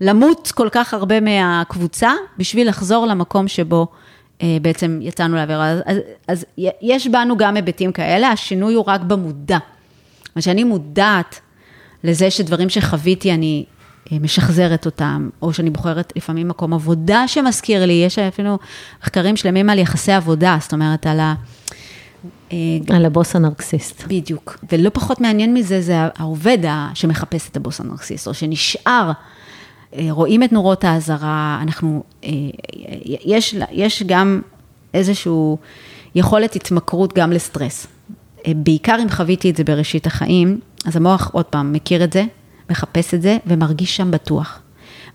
למות כל כך הרבה מהקבוצה, בשביל לחזור למקום שבו אה, בעצם יצאנו לעבירה. אז, אז, יש בנו גם היבטים כאלה, השינוי הוא רק במודע. מה שאני מודעת לזה שדברים שחוויתי, אני משחזרת אותם, או שאני בוחרת לפעמים מקום עבודה שמזכיר לי, יש אפילו מחקרים שלמים על יחסי עבודה, זאת אומרת, על ה... אה, על הבוס הנרקסיסט. בדיוק. ולא פחות מעניין מזה, זה העובד שמחפש את הבוס הנרקסיסט, או שנשאר, אה, רואים את נורות האזהרה, אנחנו, אה, יש, יש גם איזושהי יכולת התמכרות גם לסטרס. אה, בעיקר אם חוויתי את זה בראשית החיים, אז המוח עוד פעם מכיר את זה, מחפש את זה ומרגיש שם בטוח.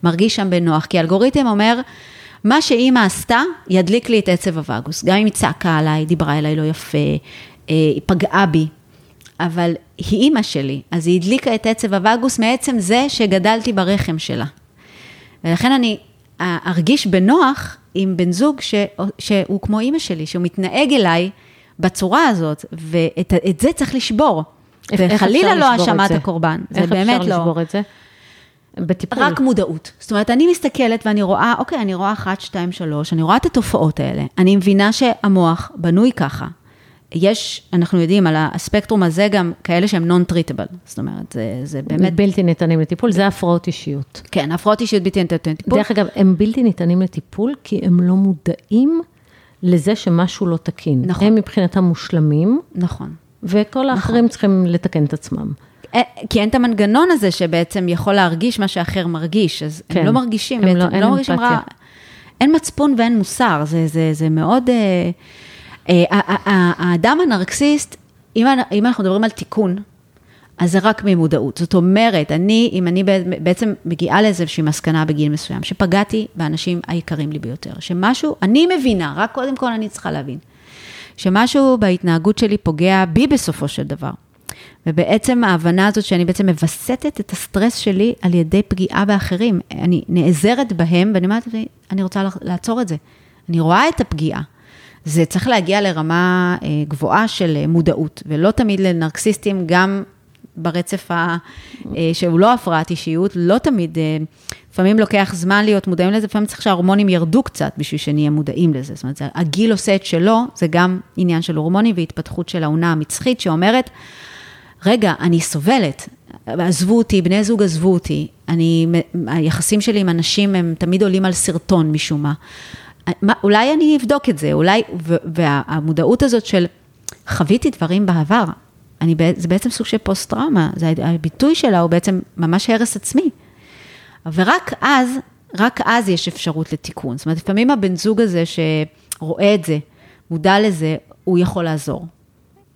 מרגיש שם בנוח, כי האלגוריתם אומר, מה שאימא עשתה, ידליק לי את עצב הווגוס. גם אם היא צעקה עליי, דיברה אליי לא יפה, אה, היא פגעה בי, אבל היא אימא שלי, אז היא הדליקה את עצב הווגוס מעצם זה שגדלתי ברחם שלה. ולכן אני ארגיש בנוח עם בן זוג ש, שהוא כמו אימא שלי, שהוא מתנהג אליי בצורה הזאת, ואת את זה צריך לשבור. איך- איך אפשר וחלילה לא האשמת זה? הקורבן, זה איך באמת אפשר לא. לשבור את זה? בטיפול. רק מודעות. זאת אומרת, אני מסתכלת ואני רואה, אוקיי, אני רואה אחת, שתיים, שלוש, אני רואה את התופעות האלה. אני מבינה שהמוח בנוי ככה. יש, אנחנו יודעים, על הספקטרום הזה גם כאלה שהם non-treatable. זאת אומרת, זה, זה באמת, בלתי ניתנים לטיפול, זה הפרעות אישיות. כן, הפרעות אישיות בלתי ניתנות לטיפול. דרך אגב, הם בלתי ניתנים לטיפול כי הם לא מודעים לזה שמשהו לא תקין. נכון. הם מבחינתם מושלמים, נכון. וכל האחרים צריכים לתקן את עצמם. אה, כי אין את המנגנון הזה שבעצם יכול להרגיש מה שאחר מרגיש, אז כן. הם לא מרגישים הם בעצם, לא- הם לא מרגישים רע. אין מצפון ואין מוסר, זה, זה, זה מאוד... אה, אה, ה- ה- ה- האדם הנרקסיסט, אם, אם אנחנו מדברים על תיקון, אז זה רק ממודעות. זאת אומרת, אני, אם אני בע- בעצם מגיעה לאיזושהי מסקנה בגיל מסוים, שפגעתי באנשים היקרים לי ביותר, שמשהו, אני מבינה, רק קודם כל אני צריכה להבין, שמשהו בהתנהגות שלי פוגע בי בסופו של דבר. ובעצם ההבנה הזאת שאני בעצם מווסתת את הסטרס שלי על ידי פגיעה באחרים. אני נעזרת בהם ואני אומרת, אני רוצה לעצור את זה. אני רואה את הפגיעה. זה צריך להגיע לרמה אה, גבוהה של אה, מודעות, ולא תמיד לנרקסיסטים, גם ברצף ה... אה, שהוא לא הפרעת אישיות, לא תמיד, אה, לפעמים לוקח זמן להיות מודעים לזה, לפעמים צריך שההורמונים ירדו קצת בשביל שנהיה מודעים לזה. זאת אומרת, הגיל עושה את שלו, זה גם עניין של הורמונים והתפתחות של העונה המצחית, שאומרת, רגע, אני סובלת, עזבו אותי, בני זוג עזבו אותי, אני, היחסים שלי עם אנשים הם תמיד עולים על סרטון משום מה. מה אולי אני אבדוק את זה, אולי, והמודעות הזאת של חוויתי דברים בעבר, אני, זה בעצם סוג של פוסט-טראומה, זה הביטוי שלה הוא בעצם ממש הרס עצמי. ורק אז, רק אז יש אפשרות לתיקון. זאת אומרת, לפעמים הבן זוג הזה שרואה את זה, מודע לזה, הוא יכול לעזור.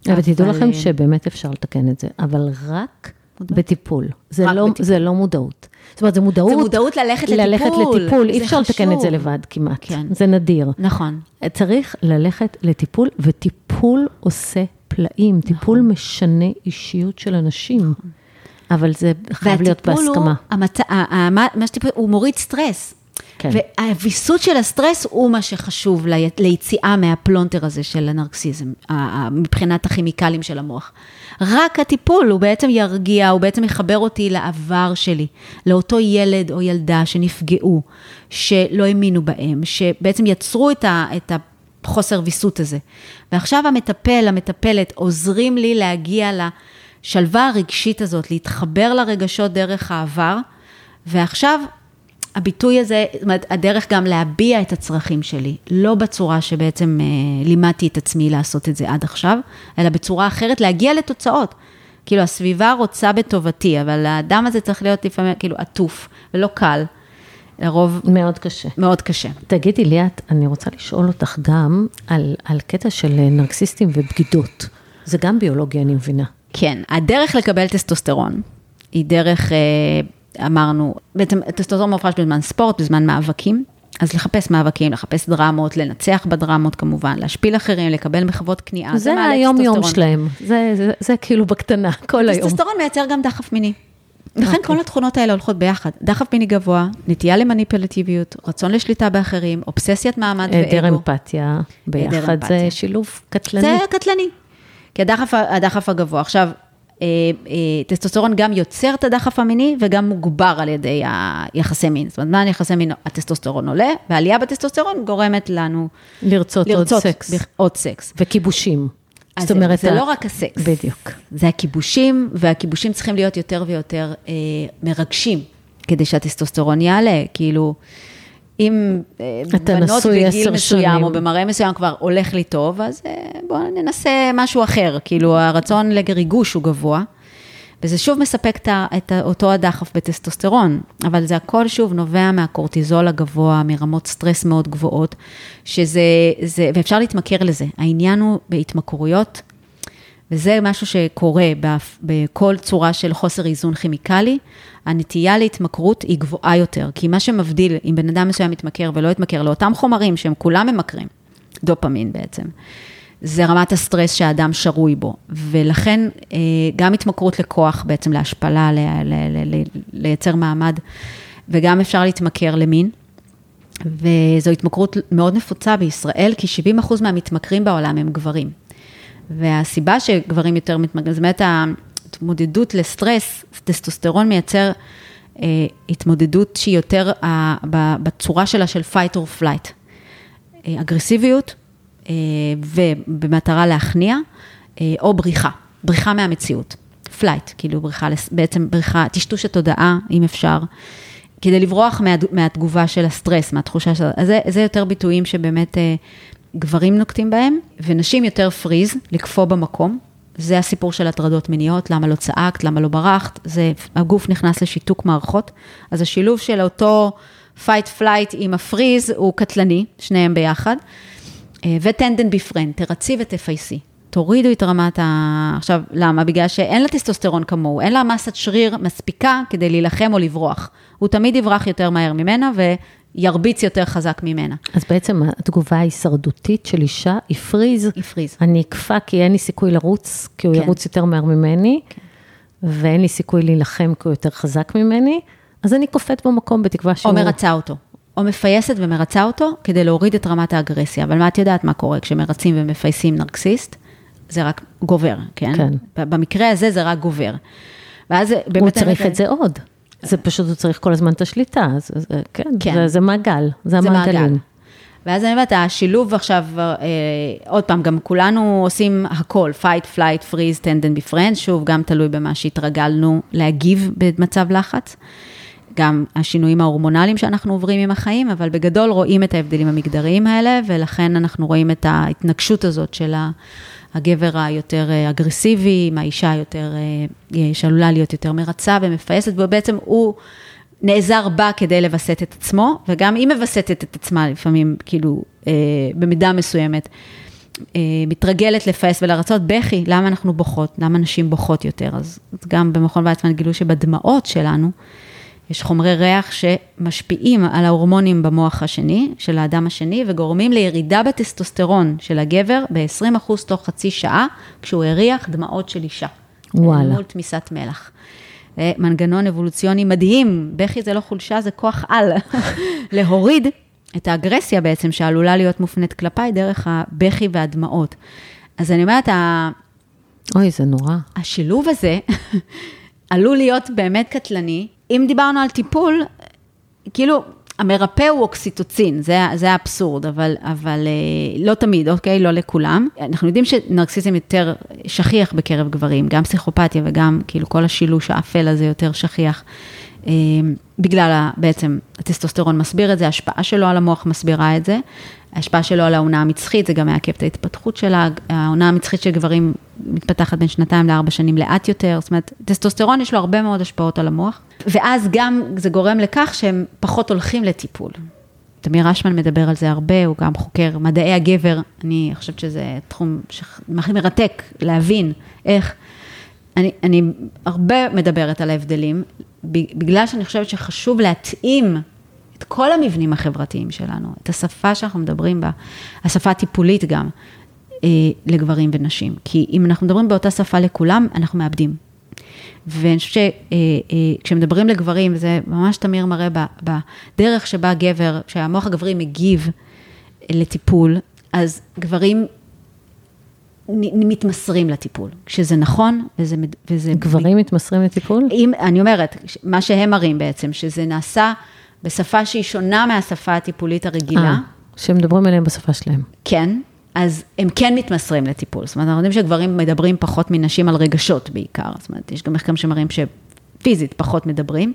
אבל תדעו לכם שבאמת אפשר לתקן את זה, אבל רק. בטיפול. זה רק לא, בטיפול. זה לא מודעות. זאת אומרת, זה מודעות... זה מודעות ללכת ללכת לטיפול. לטיפול, אי אפשר לתקן את זה. לבד כמעט. כן. זה נדיר. נכון. צריך ללכת לטיפול, וטיפול עושה פלאים. טיפול נכון. משנה אישיות של אנשים. אבל זה חייב להיות והטיפול הוא, בהסכמה. ה- ה- מה שטיפול, הוא מוריד סטרס. כן. והוויסות של הסטרס הוא מה שחשוב לי- ליציאה מהפלונטר הזה של הנרקסיזם, ה- ה- מבחינת הכימיקלים של המוח. רק הטיפול, הוא בעצם ירגיע, הוא בעצם יחבר אותי לעבר שלי, לאותו ילד או ילדה שנפגעו, שלא האמינו בהם, שבעצם יצרו את, ה, את החוסר ויסות הזה. ועכשיו המטפל, המטפלת, עוזרים לי להגיע לשלווה הרגשית הזאת, להתחבר לרגשות דרך העבר, ועכשיו הביטוי הזה, זאת אומרת, הדרך גם להביע את הצרכים שלי, לא בצורה שבעצם אה, לימדתי את עצמי לעשות את זה עד עכשיו, אלא בצורה אחרת, להגיע לתוצאות. כאילו, הסביבה רוצה בטובתי, אבל האדם הזה צריך להיות לפעמים, כאילו, עטוף ולא קל. לרוב מאוד קשה. מאוד קשה. תגידי, ליאת, אני רוצה לשאול אותך גם על, על קטע של נרקסיסטים ובגידות. זה גם ביולוגיה, אני מבינה. כן, הדרך לקבל טסטוסטרון היא דרך, אה, אמרנו, בעצם טסטוסטרון מופרש בזמן ספורט, בזמן מאבקים. אז לחפש מאבקים, לחפש דרמות, לנצח בדרמות כמובן, להשפיל אחרים, לקבל מחוות כניעה. זה היום-יום. שלהם. זה, זה, זה כאילו בקטנה, כל היום. טסטוסטרון מייצר גם דחף מיני. לכן אוקיי. כל התכונות האלה הולכות ביחד. דחף מיני גבוה, נטייה למניפולטיביות, רצון לשליטה באחרים, אובססיית מעמד היעדר ואגו. אמפתיה, ביחד זה. שילוב קטלני. זה קטלני. כי הדחף, הדחף הגבוה. עכשיו, אה, אה, טסטוסטרון גם יוצר את הדחף המיני וגם מוגבר על ידי היחסי מין. זאת אומרת, מה יחסי מין? הטסטוסטרון עולה, והעלייה בטסטוסטרון גורמת לנו לרצות, לרצות עוד סקס. עוד סקס. וכיבושים. זאת אומרת, זה לא רק הסקס. בדיוק. זה הכיבושים, והכיבושים צריכים להיות יותר ויותר אה, מרגשים, כדי שהטסטוסטרון יעלה. כאילו, אם אה, בנות בגיל מסוים, שנים. או במראה מסוים כבר הולך לי טוב, אז אה, בואו ננסה משהו אחר. כאילו, הרצון לריגוש הוא גבוה, וזה שוב מספק את, את אותו הדחף בטסטוסטרון, אבל זה הכל שוב נובע מהקורטיזול הגבוה, מרמות סטרס מאוד גבוהות, שזה, זה, ואפשר להתמכר לזה. העניין הוא בהתמכרויות, וזה משהו שקורה בכל צורה של חוסר איזון כימיקלי, הנטייה להתמכרות היא גבוהה יותר, כי מה שמבדיל אם בן אדם מסוים מתמכר ולא יתמכר לאותם חומרים שהם כולם ממכרים, דופמין בעצם, זה רמת הסטרס שהאדם שרוי בו, ולכן אה, גם התמכרות לכוח, בעצם להשפלה, לייצר מעמד, וגם אפשר להתמכר למין. וזו התמכרות מאוד נפוצה בישראל, כי 70% מהמתמכרים בעולם הם גברים. והסיבה שגברים יותר מתמכרים, זאת אומרת, ההתמודדות לסטרס, טסטוסטרון מייצר אה, התמודדות שהיא יותר אה, בצורה שלה של fight or flight. אה, אגרסיביות, ובמטרה להכניע, אה, או בריחה, בריחה מהמציאות. flight, כאילו בריחה, בעצם בריחה, טשטוש התודעה, אם אפשר, כדי לברוח מה, מהתגובה של הסטרס, מהתחושה של... אז זה, זה יותר ביטויים שבאמת אה, גברים נוקטים בהם, ונשים יותר freeze, לקפוא במקום. זה הסיפור של הטרדות מיניות, למה לא צעקת, למה לא ברחת, זה, הגוף נכנס לשיתוק מערכות. אז השילוב של אותו fight flight עם ה freeze הוא קטלני, שניהם ביחד. אה, ו tend and befriend, תרצי ותפייסי. תורידו את רמת ה... עכשיו, למה? בגלל שאין לה טסטוסטרון כמוהו, אין לה מסת שריר מספיקה כדי להילחם או לברוח. הוא תמיד יברח יותר מהר ממנה וירביץ יותר חזק ממנה. אז בעצם התגובה ההישרדותית של אישה היא פריז. היא פריז. אני אקפא כי אין לי סיכוי לרוץ, כי הוא כן. ירוץ יותר מהר ממני, ואין לי סיכוי להילחם כי הוא יותר חזק ממני, אז אני קופאת במקום בתקווה שהוא... או מרצה אותו. או מפייסת ומרצה אותו כדי להוריד את רמת האגרסיה. אבל מה את יודעת מה קורה כשמרצים ומפייסים נרקסיסט? זה רק גובר, כן? כן. במקרה הזה זה רק גובר. ואז זה באמת... הוא צריך את זה עוד. זה פשוט, הוא צריך כל הזמן את השליטה, אז, אז, כן, כן. זה, זה מעגל, זה זה המעגלים. מעגל. ואז אני אומרת, השילוב עכשיו, אה, עוד פעם, גם כולנו עושים הכל, fight, flight, freeze, tend and befriend, שוב, גם תלוי במה שהתרגלנו להגיב במצב לחץ. גם השינויים ההורמונליים שאנחנו עוברים עם החיים, אבל בגדול רואים את ההבדלים המגדריים האלה, ולכן אנחנו רואים את ההתנגשות הזאת של הגבר היותר אה, אגרסיבי, עם האישה היותר, אה, שעלולה להיות יותר מרצה ומפייסת, ובעצם הוא נעזר בה כדי לווסת את עצמו, וגם היא מווסתת את עצמה לפעמים, כאילו, אה, במידה מסוימת. אה, מתרגלת לפעס ולרצות בכי, למה אנחנו בוכות, למה נשים בוכות יותר. אז גם במכון ויצמן גילו שבדמעות שלנו, יש חומרי ריח שמשפיעים על ההורמונים במוח השני, של האדם השני, וגורמים לירידה בטסטוסטרון של הגבר ב-20% תוך חצי שעה, כשהוא הריח דמעות של אישה. וואלה. מול תמיסת מלח. מנגנון אבולוציוני מדהים, בכי זה לא חולשה, זה כוח על, להוריד את האגרסיה בעצם, שעלולה להיות מופנית כלפיי דרך הבכי והדמעות. אז אני אומרת, אוי, זה נורא. השילוב הזה עלול להיות באמת קטלני. אם דיברנו על טיפול, כאילו, המרפא הוא אוקסיטוצין, זה, זה האבסורד, אבל, אבל אה, לא תמיד, אוקיי? לא לכולם. אנחנו יודעים שנרקסיזם יותר שכיח בקרב גברים, גם פסיכופתיה וגם כאילו כל השילוש האפל הזה יותר שכיח. אה, בגלל בעצם הטסטוסטרון מסביר את זה, ההשפעה שלו על המוח מסבירה את זה, ההשפעה שלו על העונה המצחית, זה גם מעכב את ההתפתחות שלה, העונה המצחית של גברים מתפתחת בין שנתיים לארבע שנים לאט יותר, זאת אומרת, טסטוסטרון יש לו הרבה מאוד השפעות על המוח, ואז גם זה גורם לכך שהם פחות הולכים לטיפול. תמיר אשמן מדבר על זה הרבה, הוא גם חוקר מדעי הגבר, אני חושבת שזה תחום הכי מרתק להבין איך. אני, אני הרבה מדברת על ההבדלים, בגלל שאני חושבת שחשוב להתאים את כל המבנים החברתיים שלנו, את השפה שאנחנו מדברים בה, השפה הטיפולית גם, אה, לגברים ונשים. כי אם אנחנו מדברים באותה שפה לכולם, אנחנו מאבדים. ואני חושבת שכשמדברים אה, אה, לגברים, זה ממש תמיר מראה בדרך שבה גבר, שהמוח הגברי מגיב לטיפול, אז גברים מתמסרים לטיפול, כשזה נכון וזה... וזה גברים ב... מתמסרים לטיפול? אם, אני אומרת, מה שהם מראים בעצם, שזה נעשה בשפה שהיא שונה מהשפה הטיפולית הרגילה. אה, שמדברים עליהם בשפה שלהם. כן, אז הם כן מתמסרים לטיפול. זאת אומרת, אנחנו יודעים שגברים מדברים פחות מנשים על רגשות בעיקר. זאת אומרת, יש גם מחקרים שמראים שפיזית פחות מדברים,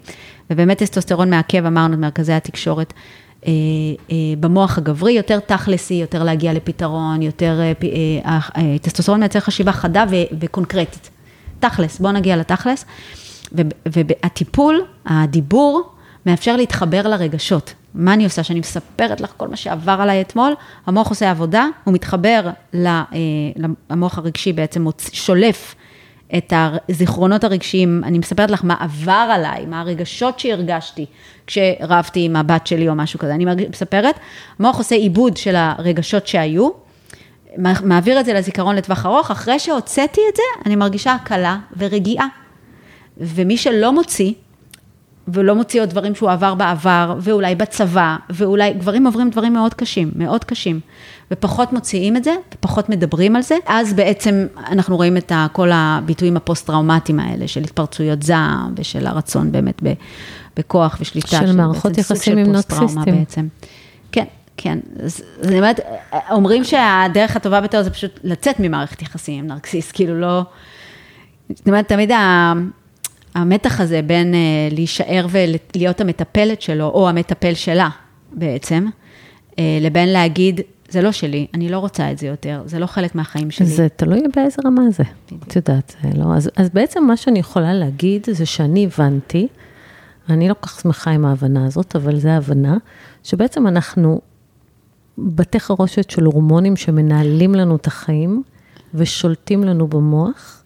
ובאמת טסטוסטרון מעכב, אמרנו, מרכזי התקשורת. אה, אה, במוח הגברי, יותר תכלסי, יותר להגיע לפתרון, יותר, אה, טסטוסטרון מייצר חשיבה חדה וקונקרטית. תכלס, בואו נגיע לתכלס. והטיפול, הדיבור, מאפשר להתחבר לרגשות. מה אני עושה? שאני מספרת לך כל מה שעבר עליי אתמול, המוח עושה עבודה, הוא מתחבר למוח הרגשי, בעצם שולף את הזיכרונות הרגשיים, אני מספרת לך מה עבר עליי, מה הרגשות שהרגשתי כשרבתי עם הבת שלי או משהו כזה, אני מספרת, המוח עושה עיבוד של הרגשות שהיו, מעביר את זה לזיכרון לטווח ארוך, אחרי שהוצאתי את זה, אני מרגישה הקלה ורגיעה. ומי שלא מוציא, ולא מוציא עוד דברים שהוא עבר בעבר, ואולי בצבא, ואולי גברים עוברים דברים מאוד קשים, מאוד קשים, ופחות מוציאים את זה, ופחות מדברים על זה, אז בעצם אנחנו רואים את כל הביטויים הפוסט-טראומטיים האלה, של התפרצויות זעם, ושל הרצון באמת בכוח ושליטה. של מערכות יחסים עם נרקסיסטים. בעצם. כן, כן. אז אני אומרת, אומרים שהדרך הטובה ביותר זה פשוט לצאת ממערכת יחסים עם נרקסיסט, כאילו לא... זאת אומרת, תמיד ה... המתח הזה בין uh, להישאר ולהיות המטפלת שלו, או המטפל שלה בעצם, uh, לבין להגיד, זה לא שלי, אני לא רוצה את זה יותר, זה לא חלק מהחיים שלי. זה תלוי באיזה רמה זה, את יודעת, זה לא. אז, אז בעצם מה שאני יכולה להגיד זה שאני הבנתי, אני לא כל כך שמחה עם ההבנה הזאת, אבל זו ההבנה, שבעצם אנחנו בתי חרושת של הורמונים שמנהלים לנו את החיים ושולטים לנו במוח.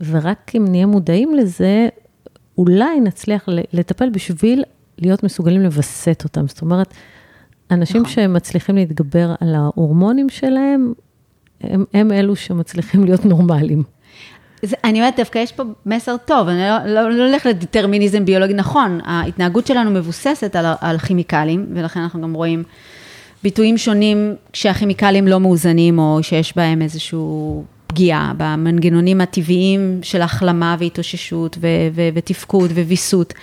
ורק אם נהיה מודעים לזה, אולי נצליח לטפל בשביל להיות מסוגלים לווסת אותם. זאת אומרת, אנשים נכון. שמצליחים להתגבר על ההורמונים שלהם, הם, הם אלו שמצליחים להיות נורמליים. זה, אני אומרת, דווקא יש פה מסר טוב, אני לא, לא, לא הולך לדטרמיניזם ביולוגי, נכון, ההתנהגות שלנו מבוססת על, על כימיקלים, ולכן אנחנו גם רואים ביטויים שונים כשהכימיקלים לא מאוזנים, או שיש בהם איזשהו פגיעה במנגנונים הטבעיים של החלמה והתאוששות ו- ו- ותפקוד וויסות.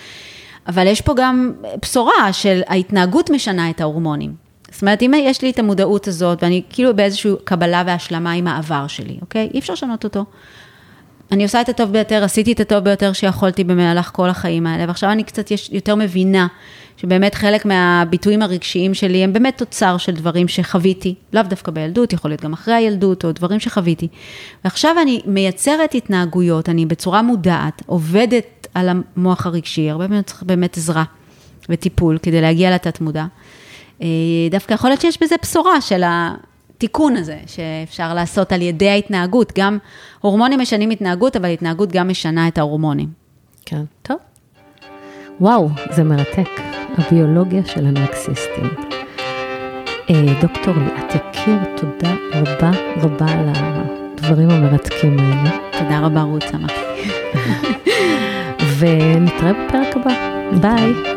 אבל יש פה גם בשורה של ההתנהגות משנה את ההורמונים. זאת אומרת, אם יש לי את המודעות הזאת, ואני כאילו באיזושהי קבלה והשלמה עם העבר שלי, אוקיי? אי אפשר לשנות אותו. אני עושה את הטוב ביותר, עשיתי את הטוב ביותר שיכולתי במהלך כל החיים האלה, ועכשיו אני קצת יותר מבינה שבאמת חלק מהביטויים הרגשיים שלי הם באמת תוצר של דברים שחוויתי, לאו דווקא בילדות, יכול להיות גם אחרי הילדות, או דברים שחוויתי. ועכשיו אני מייצרת התנהגויות, אני בצורה מודעת, עובדת על המוח הרגשי, הרבה פעמים צריך באמת עזרה וטיפול כדי להגיע לתת מודע. אה, דווקא יכול להיות שיש בזה בשורה של ה... התיקון הזה שאפשר לעשות על ידי ההתנהגות. גם הורמונים משנים התנהגות, אבל התנהגות גם משנה את ההורמונים. כן, טוב. וואו, זה מרתק. הביולוגיה של הנרקסיסטים. אה, דוקטור ליאת יקיר, תודה רבה רבה על הדברים המרתקים האלה. תודה רבה, רות, שמחתי. ונתראה בפרק הבא. ביי.